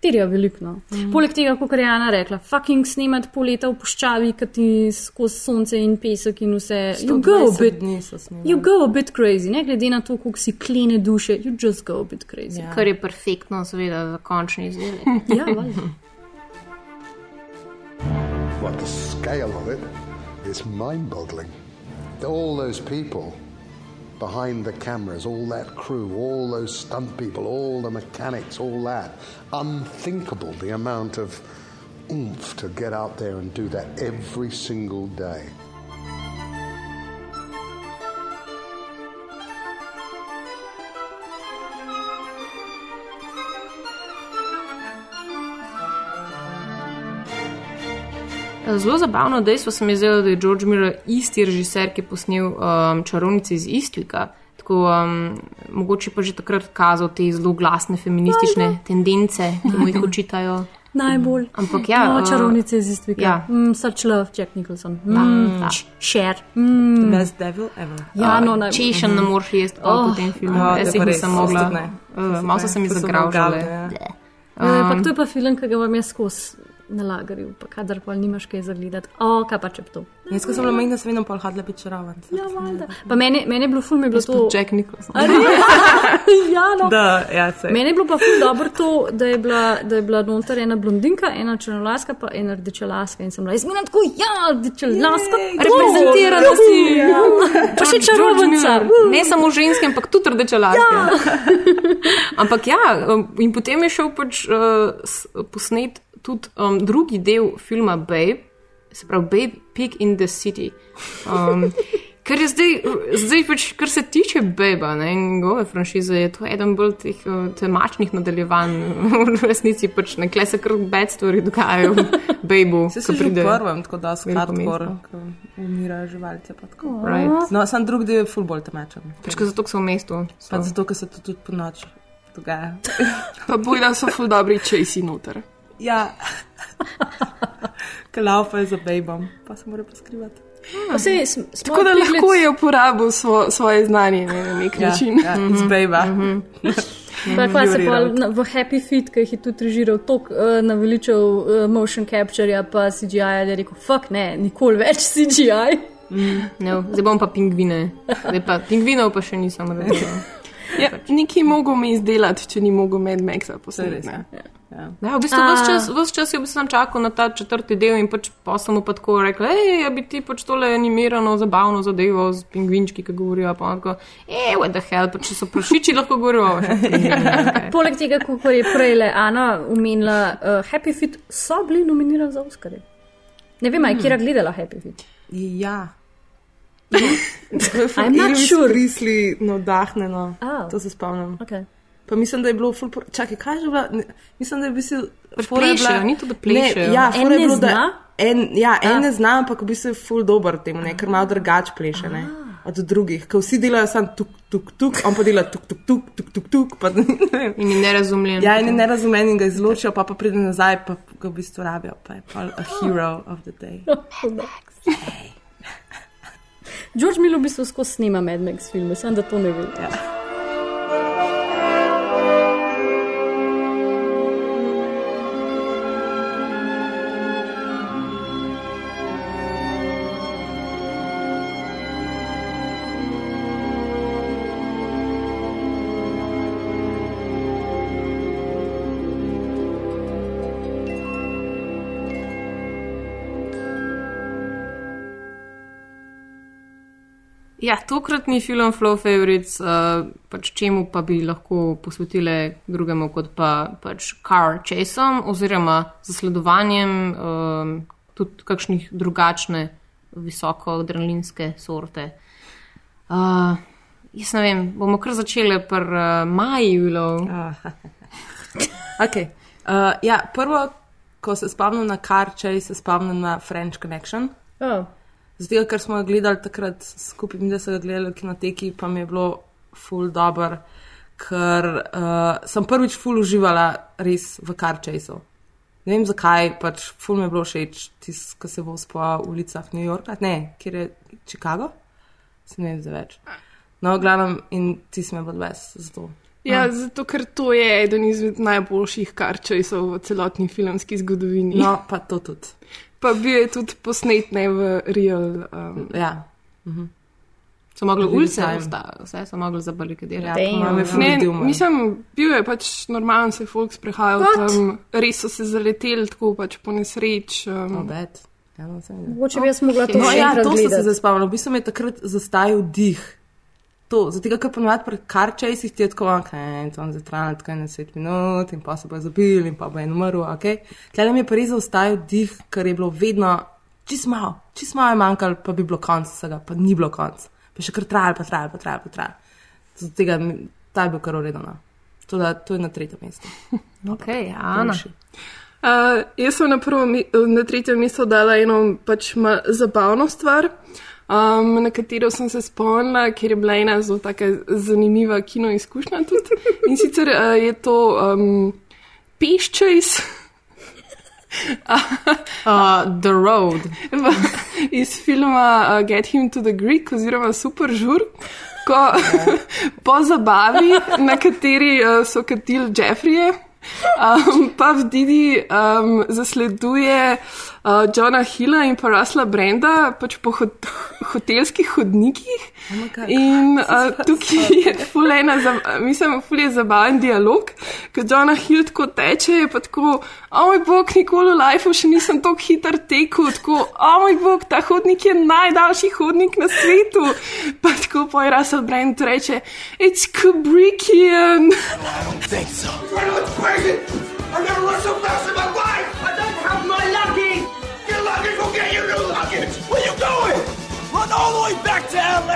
terja. Veliko. No. Mm. Poleg tega, kot je Jana rekla, fucking snemati pol leta v puščavi, ki ti skozi sonce in pesek in vse. You go a 120 bit, you go a bit crazy, ne glede na to, koliko si klene duše, you just go a bit crazy. Ja. Kar je perfektno, seveda, za končni izdelek. *laughs* Ja, valjda. What the scale of it is mind boggling. All those people behind the cameras, all that crew, all those stunt people, all the mechanics, all that. Unthinkable the amount of oomph to get out there and do that every single day. Zelo zabavno dejstvo se mi je zdelo, da je George Miller isti režiser, ki je posnel um, čarovnice iz Istvika. Tako, um, mogoče pa že takrat kazal te zelo glasne feministične tendence, ki mu jih očitajo. Najbolj. Ampak ja, no, uh, čarovnice iz Istvika. ja. Mm, such love, Jack Nicholson. Mm, da. Share. Mm. Best devil ever. Ja, no, najbolj. Češen ne moreš jesti oh, Oh. po tem filmu. Ja, Jaz je jih nisem mogla. Uh, Malo so se mi zagravžale. ja. Um, Um, to je pa film, ki ga vam jaz skozi na lagerju, pa kadar pa nimaš kaj zagledati. O, kaj pa če to. Jaz, ko sem bila majhna, sem vedno pol hodila biti čaravan. Ja, valjda. Pa meni, meni je bilo ful, mi je bilo to. Jack Nicholson. *laughs* Ja, no. Da, ja, se. Meni je bilo pa ful dobro to, da je bila, da je bila noter ena blondinka, ena črnolaska, pa ena rdečelaska. In sem bila, jaz bila tako, ja, rdečelaska, reprezentirana si. Ja. Pa še. Miller. Ne samo ženske, ampak tudi rdeče laske. Ja. *laughs* ampak ja, um, in potem je šel pač uh, posnet tudi um, drugi del filma Babe, se pravi Babe Pig in the City. Um, *laughs* Ker je zdaj, zdaj pač, kar se tiče Beba ne, in njegove franšize, je to eden bolj teh uh, temačnih nadaljevanj. *laughs* v resnici pač nekle se kar bed stvari dogajajo v Bebu. Se si že v prvem, tako da so veliko hardcore, ko umirajo pa tako. Right. No, sam drugi del je full bolj temačen. Pač, ker zato, ker so v mestu. Pa zato, ker se to tudi po noč dogaja. Pa boj, da so ful dobri časi noter. Ja. *laughs* Kalaufa je za bejbom, pa se mora poskrivati. Pa sej, sm- Tako da small lahko je uporabil svo, svoje znanje ne, na nek Ja, način. ja, z bejba. *laughs* Pa kva se Juriral. pa v Happy Feet, ki jih je tudi režiral, tako uh, naveličal uh, motion capture, pa CGI, da je rekel, fuck ne, nikoli več CGI. No, zdaj bom pa pingvine. Zdaj pa pingvinov pa še nisem razumel. Ja, Nekaj mogo mi izdelati, če ni mogo Mad Maxa res. ne. Ja. Ja, v bistvu ves čas, ves čas je v bistvu čakal na ta četrti del in pač pa sem mu pa tako rekel, hej, ja bi ti pač tole animirano, zabavno zadevo z pingvinčki, ki govorijo, pa on tako, hej, what the hell, pa če so prašiči, lahko govorijo. pingvinih, okay. Poleg tega, kot je prej le Ana omenila, uh, Happy Feet so bili nominirani za Oscarje. Ne vem, hmm. je kera gledala Happy Feet. Ja. *laughs* I'm not sure. Prisli navdahneno. Oh. To se spomnim. Okay. Pa mislim, da je bilo ful. Čakaj, kaj je že bilo? Ne, Mislim, da je bil. Plešejo, ni to, da plešejo. Ja, En ne bilo, da- zna? En, ja, en A. ne zna, ampak v bistvu je ful dober temu, ne, ker malo drugače pleše. Ne. Od drugih, ker vsi delajo samo tuk, tuk, tuk, on pa dela tuk, tuk, tuk, tuk, tuk, tuk. Pa, *laughs* ne. In je nerazumljen. ja, in je nerazumljen in ga izločijo, pa, pa pride nazaj, pa ga v bistvu rabijo, pa je pa a hero of the day. *laughs* George Miller v bistvu skozi snima Mad Max filme, sem da to ne ve. Ja. Ja, tokratni film Flow Favorites, uh, pač čemu pa bi lahko posvetile drugemu kot pa pač car chaseom oziroma zasledovanjem um, tudi kakšnih drugačne, visoko adrenalinske sorte. Uh, jaz ne vem, bomo kar začeli pri uh, Maju. Okay. Uh, ja, prvo, ko se spomnim na Karčej, se spomnim na French Connection. Oh. Zato, ker smo ga gledali takrat skupaj, mislim, da so ga gledali v kinoteki, pa mi je bilo full dobro, ker uh, sem prvič full uživala res v Karčejsu. Ne vem zakaj, pač full mi je bilo všeč, tisto, ko se bo v ulicah New Yorka, ne, kjer je Chicago, se ne vem za več. No, glavnem, in ti me bod ves, zato. Ja, zato ker to je eden izmed najboljših karčejsov v celotni filmski zgodovini. No, pa to tudi. Pa bil je tudi posnet ne v real. Um, Ja. Mhm. So mogli ulice, vse so mogli zabarikadirati. Ja, ful Ne, mislim, bil je pač normalen, se je folk sprehajal What? tam, res so se zaleteli tako pač po nesreč. Um, Obet. Ja, no, sem Mogoče bi jaz mogla to No, še ja, to sem se spomnila. V bistvu mi je takrat zastajal dih. To, zato, ker ponovadi pri karčejsih ti je tako, ok, to je zatrajalo tako 10 minut in pa se bo zabil in pa bo en umrl, ok. Tlele mi je pa res zastajal dih, ker je bilo vedno čist malo, čist malo je manjkalo, pa bi bilo konc vsega, pa ni bilo konc. Pa še kar trajalo, pa trajalo, pa trajalo, pa trajalo. Zato tega, ta je bil kar uredno. To, da, to je na tretjem mestu. *laughs* Okay, Ana. Uh, jaz sem na, prvo, na tretje mesto dala eno pač zabavno stvar, um, na katero sem se spomnila, ker je bila ena zelo zanimiva kino izkušnja tudi. In sicer uh, je to um, Peščejs. *laughs* Uh, the Road. iz filma uh, Get Him to the Greek oziroma Super Žur. Ko *laughs* po zabavi, na kateri uh, so katili Jeffrije, um, pa v Didi um, zasleduje uh, Johna Hilla in pa Rasla Brenda pač po hot *laughs* hotelskih hodnikih. In *laughs* uh, tukaj je fulena, mislim, ful je zabaven dialog, ker Johna Hill tako teče, je pa tako, o moj bog, nikoli v lifeu še nisem tako hiter tekel, tako, o moj bog, ta hodnik je najdaljši hodnik na svetu. Pa tako poj Russell Brand reče, it's Kubrickian. I don't think so. You know it's crazy. I've never run so fast in my life. I don't have my luggage.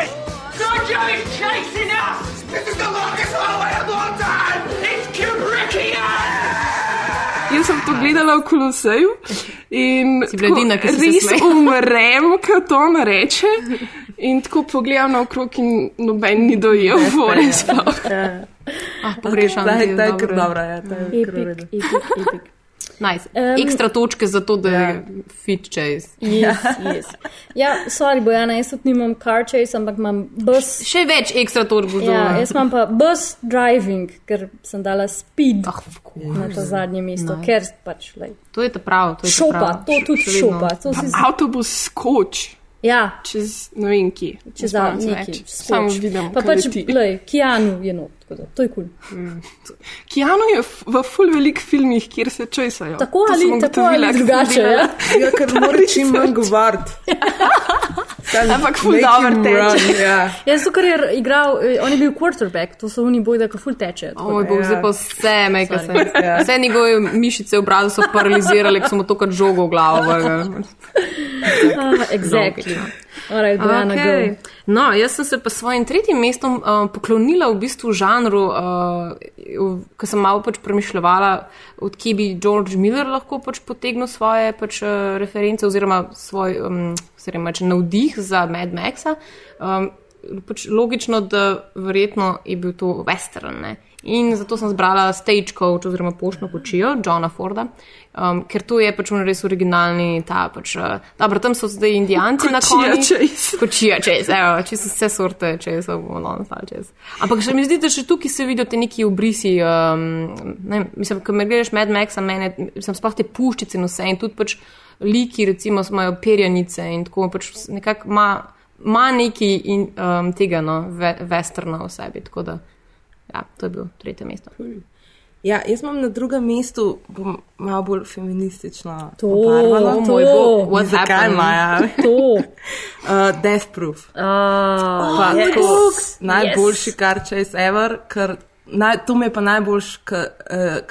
To LA. Sergio is chasing us. This is the longest runaway in a long time. It's Kubrickian. Jaz sem to gledala v Koloseju in Si bila edina, ki si se res umrem, ko to on reče. In tako pogledam naokrog in noben ni dojel vore sploh. Ah, pogrešam. Ta je kar dobro. ja, ta je kar v redu. Nice. Em, Ekstra točke za to, da je fit chase. Yes, yes. Ja, sorry, Bojana, jaz tudi nimam car chase, ampak imam bus. Še več ekstra točk bo Ja, jaz imam pa bus driving, ker sem dala speed Ah, na to zadnje mesto, Nice. ker pač, lej, To je ta prav. To je ta šopa, prav. to tudi Še šopa. To si, Avtobus skoč ja, čez ne vem kje. če Ne za spomnim se neki več. Samo vidim, Pa pač, leti. lej, Kianu je not, tako da, to je kul. Cool. Keanu je f- v full velik filmih, kjer se česajo. Tako ali- tako ali ko drugače, ja. Ja, ker mora čim *laughs* manj govoriti. *laughs* Ampak ful dobro teče. Ja. Ja, zato, ker je igral, eh, on je bil quarterback, to so oni bojda, ki ful teče. O moj bog, Ja. zdaj pa vse make Sorry. sense. Vse njegove mišice v obrazu so paralizirale, ko smo to kot žogo v glavo vrgli. *laughs* Ah, exactly. Alright, Bojana, Okay. go. No, jaz sem se pa svojim tretjim mestom uh, poklonila v bistvu žanru, uh, ko sem malo pač premišljala, odkje bi George Miller lahko pač potegnil svoje pač, uh, reference oziroma svoj um, reče, navdih za Mad Maxa. Um, pač logično, da verjetno je bil to western. Ne? In zato sem zbrala Stagecoach oziroma Poštno kočijo Johna Forda, um, ker to je pač res originalni ta pač. Uh, dobro, tam so zdaj indijanci na Kočija koncu. chase. Kočija čez, evo, čisto vse sorte čez, bomo danes stali čez. Ampak še mi zdi, da še tukaj se vidijo te neki obrisi, um, ne, mislim, ko me gledaš Mad Maxa, mene, sem sploh te puščice in vse in tudi pač liki, recimo, imajo perjanice in tako pač nekako ima, ima neki in, um, tega, no, ve, westerna v sebi, tako da, ja, to je bil tretje mesto. Ja, jaz imam na drugem mestu bom malo bolj feministično. To, obarvano. to. moj bog, what Zakaj, happened? Maja? To. *laughs* Uh, Death Proof. Ah, Pa yes. tako Yes. najboljši kar čez ever, ker naj, to mi je pa najboljš,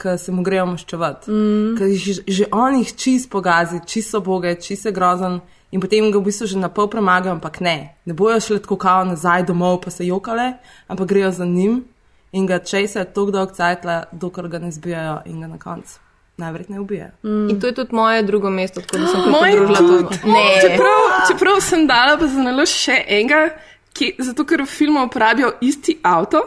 ko se mu grejo maščevati. Mm. Ker že, že on jih čist pogazi, čist so boge, čist je grozen. In potem ga v bistvu že na pol premagajo, ampak ne. Ne bojo šli tako kao nazaj domov, pa se jokale, ampak grejo za njim in ga česajo tako dolgo cajtla, dokler ga ne zbijajo in ga na koncu najverjetneje ubijajo. Mm. In to je tudi moje drugo mesto, tako da sem *gasps* kot Moje pridružila tudi. to. Ne, *gasps* Čeprav, čeprav sem dala pa za nalož še enega, ki, zato ker v filmu uporabijo isti avto,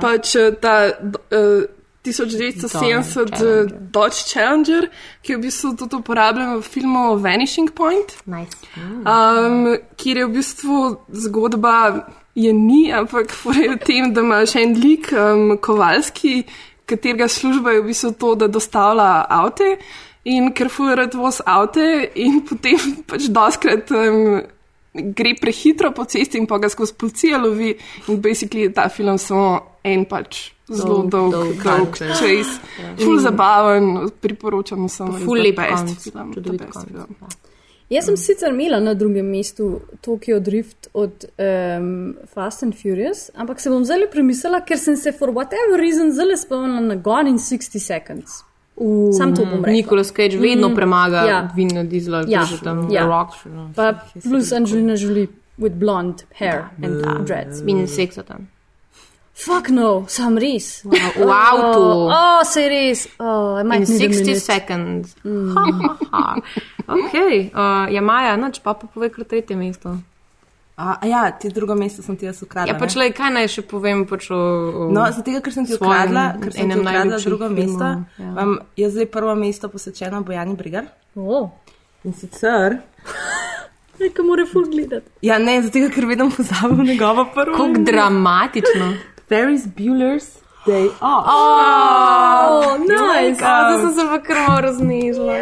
pač eh, ta uh, 1970 Challenger. Dodge Challenger, ki je v bistvu tudi uporabljen v filmu Vanishing Point, Nice. um, kjer je v bistvu zgodba. Je ni, ampak je v tem, da ima še en lik, um, Kovalski, katerega služba je v bistvu to, da dostavlja avte in ker fujerat voz avte in *laughs* potem pač doskrat um, gre prehitro po cesti in pa ga skozi policijo lovi in basically je ta film samo en pač zelo Dolg, dolg, dolg chase. Ja. Ful zabaven, priporočam samo. Ful lep konec, čudovit konec, konec. Jaz sem sicer imela na drugem mestu Tokyo Drift od um, Fast and Furious, ampak se bom zdaj premislila, ker sem se for whatever reason zelo spomnila na Gone in 60 Seconds. Uh, Sam to bom rekla. Nicolas Cage vedno Mm, premaga ja. Vina Diesla, Ja, že tam ja. Rock. no. Pa plus Angelina Jolie with blonde hair and Ja. dreads. In seksa tam. Fuck no, sam res. V avtu. Oh, oh se res. Oh, I In might need a 60 minute. seconds. Mm. Ok, uh, ja, Maja, noč pa pa povej kar tretje mesto. A, a ja, ti drugo mesto sem ti jaz ukradla. Ja, pač le, kaj naj še povem pač o, o No, zato, ker sem ti ukradla, ker sem ti enem ukradla najljubših drugo filmov, mesto, ja. vam jaz zdaj prvo mesto posvečeno Bojani Brigar. Oh. In sicer. Nekaj mora ful gledati. Ja, ne, zato, ker vedno pozabim njegovo prvo. Kako dramatično. Ferris Bueller's Day Off. Oh, nice. Oh, da sem se pa kar malo raznežila.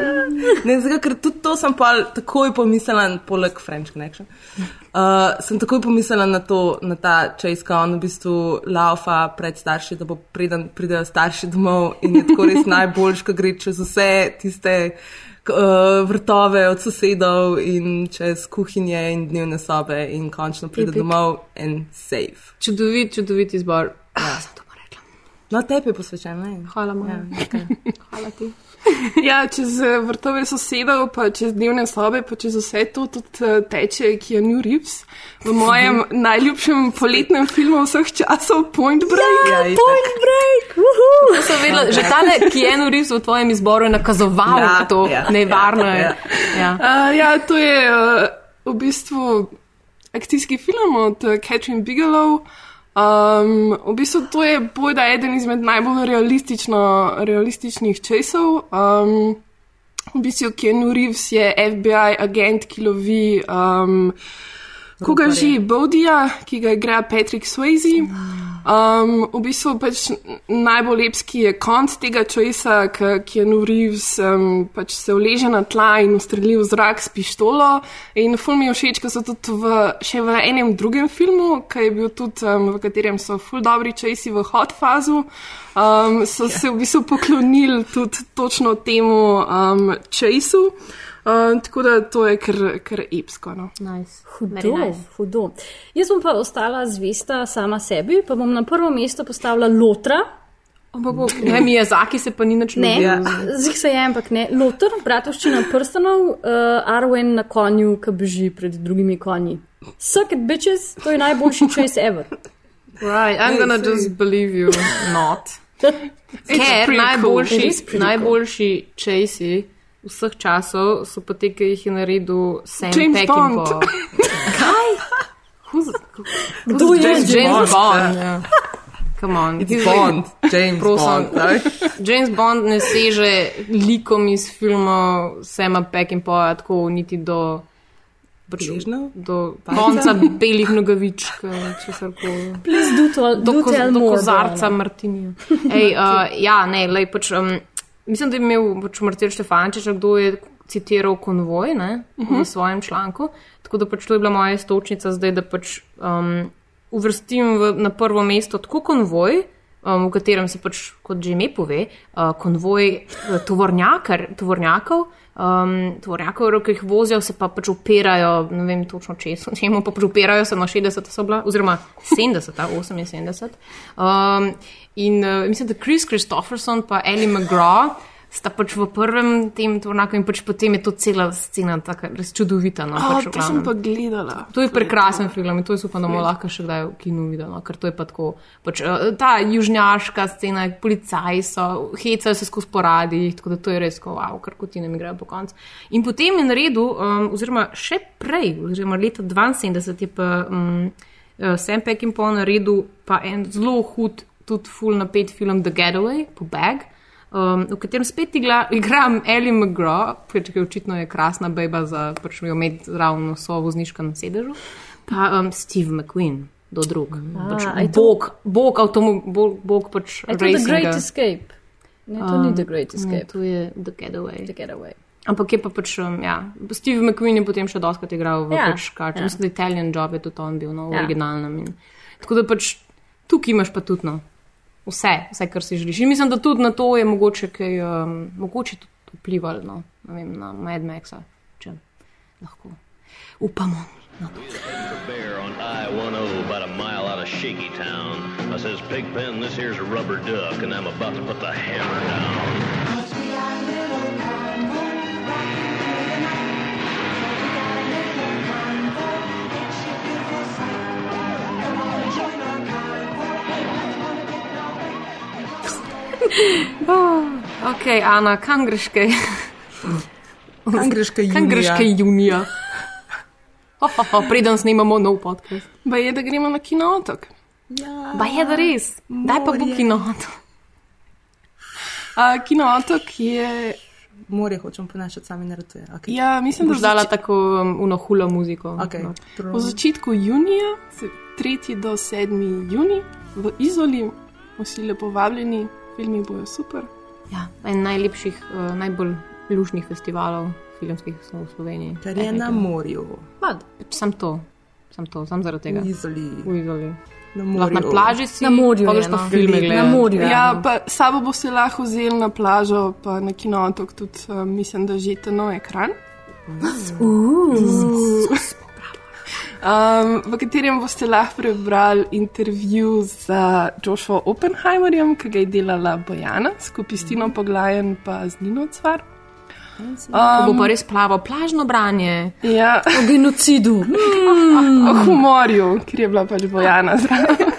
Ne, zato, ker tudi to sem pa takoj pomislila, poleg French Connection. Uh, sem takoj pomislila na, to, na ta čas, ko on v bistvu laufa pred starši, da bo preden pridejo starši domov in je tako res najboljš, ko gre čez vse tiste uh, vrtove od sosedov in čez kuhinje in dnevne sobe in končno pride Epic. domov in safe. Čudovit, čudovit izbor. Ja. No, tebi je posvečen, ne? Hvala, Maja. Ja, okay. *laughs* Hvala ti. *laughs* Ja, čez eh, vrtove sosedov, pa čez dnevne sobe, pa čez vse to tudi eh, teče Keanu Reeves v mojem najljubšem poletnem filmu vseh časov, Point Break. Ja. Point break! Sem vedela, že ta Keanu Reeves v tvojem izboru je nakazoval Ja, na to. ja, Nevarno ja, je. ja. Ja. Uh, ja, to je uh, v bistvu akcijski film od uh, Catherine Bigelow. Um, v bistvu to je bojda eden izmed najbolj realističnih časov. Um, v bistvu Keanu Reeves je FBI agent, ki lovi um, koga že, Bodija, ki ga igra Patrick Swayze. Um, v bistvu pač najbolj lepski je konc tega časa, ki Keanu Reeves um, pač se uleže na tla in ustreli v zrak s pištolo. In ful mi je všeč, ker so tudi v, še v enem drugem filmu, ki je bil tudi, um, v katerem so ful dobri časi v hot fazu, um, so se v bistvu poklonili tudi točno temu um, času. Um, tako da to je kar, kar epsko. No. Nice. Hudo, Very nice. hudo. Jaz bom pa ostala zvesta sama sebi, pa bom na prvo mesto postavila Lotra. Ne, mi je zaki se pa ni nič Ne, ja. zig se je, ampak ne. Lotr, bratovščina prstanov, uh, Arwen na konju, ki beži pred drugimi konji. Suck it, bitches, to je najboljši chase ever. Right, I'm gonna just believe you not. *laughs* It's Ker pretty najboljši, cool. It is pretty cool. najboljši časi vseh časov so pa te, ki jih je naredil Sam James Peckinpah. Bond. *laughs* Kaj? Who's, Kdo je James, James Bond? Bond? Ja. Come on. It's Bond, James Prosim. Bond. ne? James Bond ne seže likom iz filmov Sama Peckinpaha tako niti do, pač, Gležnjev? do konca belih nogavičk, česar koli. Please do, to, do, do do kozarca. Martinija. Ej, uh, ja, ne, lej, pač, um, mislim, da je imel pač Martin Štefančič, kdo je citiral konvoj ne, uh -huh. v svojem članku. Tako da pač to je bila moja stočnica zdaj, da pač um, uvrstim v, na prvo mesto tako konvoj, um, v katerem se pač, kot že ime pove, uh, konvoj uh, tovornjakar, tovornjakov. Um, tovornjakov, ki jih vozijo, se pa pač upirajo, ne vem točno čemu, *laughs* čemu pa pač upirajo, se na 60 so bila, oziroma 70, 78. Um, in uh, mislim, da Chris Christopherson pa Ellie McGraw sta pač v prvem tem tovornjaku in pač potem je to cela scena, tako res čudovita. No, Oh, pač to sem pa gledala. To je prekrasen film in to je upam, da bomo lahko še kdaj v kinu videli, no, ker to je pa tako. Pač, uh, ta južnjaška scena, policaji so, hecajo se skozi poradi, tako da to je res, ko wow, kar kot ti ne igrajo po koncu. In potem je naredil, um, oziroma še prej, oziroma leta 72 je pa um, Sam Peckinpah naredil pa en zelo hud, tudi full napet film The Getaway, po Bag. Um, v katerem spet igla, igram Ellie McGraw, je očitno je krasna beba za pač jo imeti ravno so vozniška na sedežu, pa um, Steve McQueen, do drug. Pač a je to- bog, bog, avtomo, bog, bog pač Je to The Great. Escape? Ne, to ni Um, The Great ne, Escape. to je The Getaway. The Getaway. Ampak je pa pač, um, ja, Steve McQueen je potem še doskrat igral v Ja, pač kartu. ja. Mislim, da Italian Job je tudi on bil, no, v ja. originalnem. In, tako da pač tukaj imaš pa tudi, no, vse, vse, kar si želiš. In mislim, da tudi na to je mogoče, kaj, um, mogoče tudi vplivalo, no, vem, na Mad Maxa, če lahko upamo. na to. bear on I-10 about a mile out of Shaky Town. I says, Pigpen, this here's a rubber duck, and I'm about to put the hammer down. Oh, ok, Ana, kam greš kaj? Kam greš kaj Kam greš junija? kaj junija? Ho, ho, ho, preden snimamo nov podcast. Ba je, da gremo na kinootok. Ja, Ba je, da res. Daj pa bo morje. kinootok. Uh, kinootok je. Morje hočem ponašati, sami ne ratuje. Okay. Ja, mislim, da Boš dala zač- tako um, unohula muziko. Okay. No. v začetku junija, se- 3. do 7. juni v Izoli, vsi lepo vabljeni, filmi bojo super. Ja, en najlepših, uh, najbolj lušnih festivalov filmskih v Sloveniji. Ker je na morju. Pač Sam to, sam to, sam zaradi tega. V Izoli. V Izoli. Na Lahko na morju. plaži si, Na morju pa je, pa no. filme Na morju je. Ja, pa sabo boste lahko vzeli na plažo, pa na kinootok tudi, uh, mislim, da že ta nov ekran. Um, v katerem boste lahko prebrali intervju z Joshua Oppenheimerjem, ki ga je delala Bojana, skupaj s Tino Poglajen pa z Nino Cvar. To bo pa res plavo, plažno branje. Ja, O genocidu. *laughs* o humorju, ker je bila pač Bojana *laughs* zraven.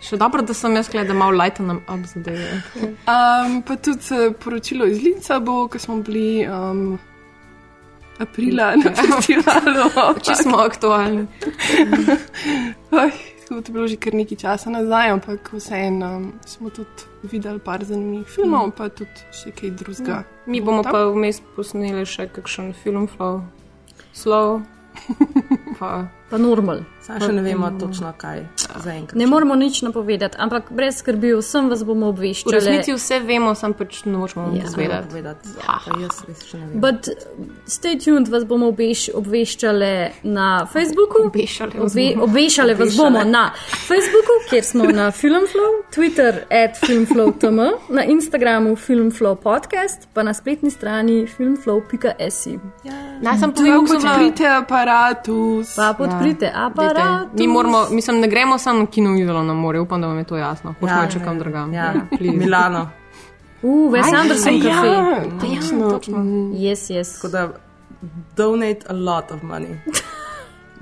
Še dobro, da sem jaz gledala malo lighten up zadeve. Um, pa tudi eh, poročilo iz Linca bo, ko smo bili um, aprila *laughs* na festivalu. Če smo aktualni. Oj, To je bilo že kar nekaj časa nazaj, ampak vseeno um, smo tudi videli par zanimivih filmov, pa tudi še kaj drugega. Mi bomo Tam. pa vmes posneli še kakšen film, flow, slow. *laughs* Pa, Pa normal. Saj še ne vemo točno kaj zaenkrat. Ne moramo nič napovedati, ampak brez skrbi, vsem vas bomo v obveščali. resnici vse vemo, sam pač nočemo Ja. ja. Ha, Pa jaz res še ne vem. But stay tuned, vas bomo obveš, obveščali na Facebooku. Obveščali vas Obve, bomo. obveščali vas bomo na Facebooku, kjer smo na Filmflow, Twitter at filmflow.tm, na Instagramu Filmflow podcast, pa na spletni strani filmflow.si. Naj sem Tudi povedal, kako aparatus. Pa podprite Dajte, aparat. Mi moramo, mislim, ne gremo samo kino videlo na more, upam, da vam je to jasno. Hočemo Ja, ja, čekam drugam. Ja, please. Milano. Uh, Wes Anderson Ja, kafe. točno. točno. Yes, yes. Tako da donate a lot of money. *laughs*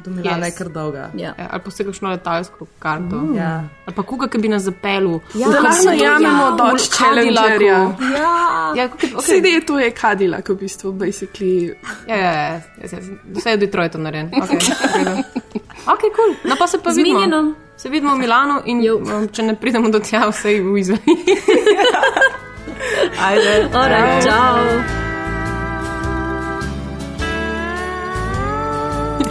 Do Milana Yes. je kar dolga. Ja. Ja, ali pa se kakšno letalsko karto. Mm. Ja. Ali pa koga, ki bi nas zapeljal. Ja, Da lahko najamemo ja, Dodge. Challengerja. Ja. Ja, okay, Vsi okay. okay. to je Cadillac, v bistvu, basically. ja, ja, ja, ja, ja, vse je v Detroitu narejen. *laughs* Okay, ok, cool. No pa se pa vidimo. Zmenjeno. Se vidimo v Milano in Jo. um, če ne pridemo do tja, vse je v Izoli. *laughs* Ajde. Alright, ciao.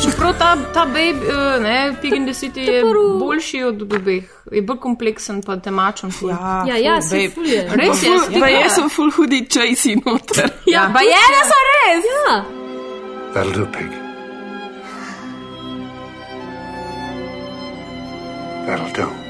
Čeprav ta, ta babe, uh, ne, Pig in the City je boljši od obeh, je bolj kompleksen pa temačen. ful. Ja, Ja, ja, ful, se fulje. Res je, *laughs* Pa jaz sem full hoodie chasey noter. Ja, pa je, da so res. Ja. That'll do, pig. That'll do.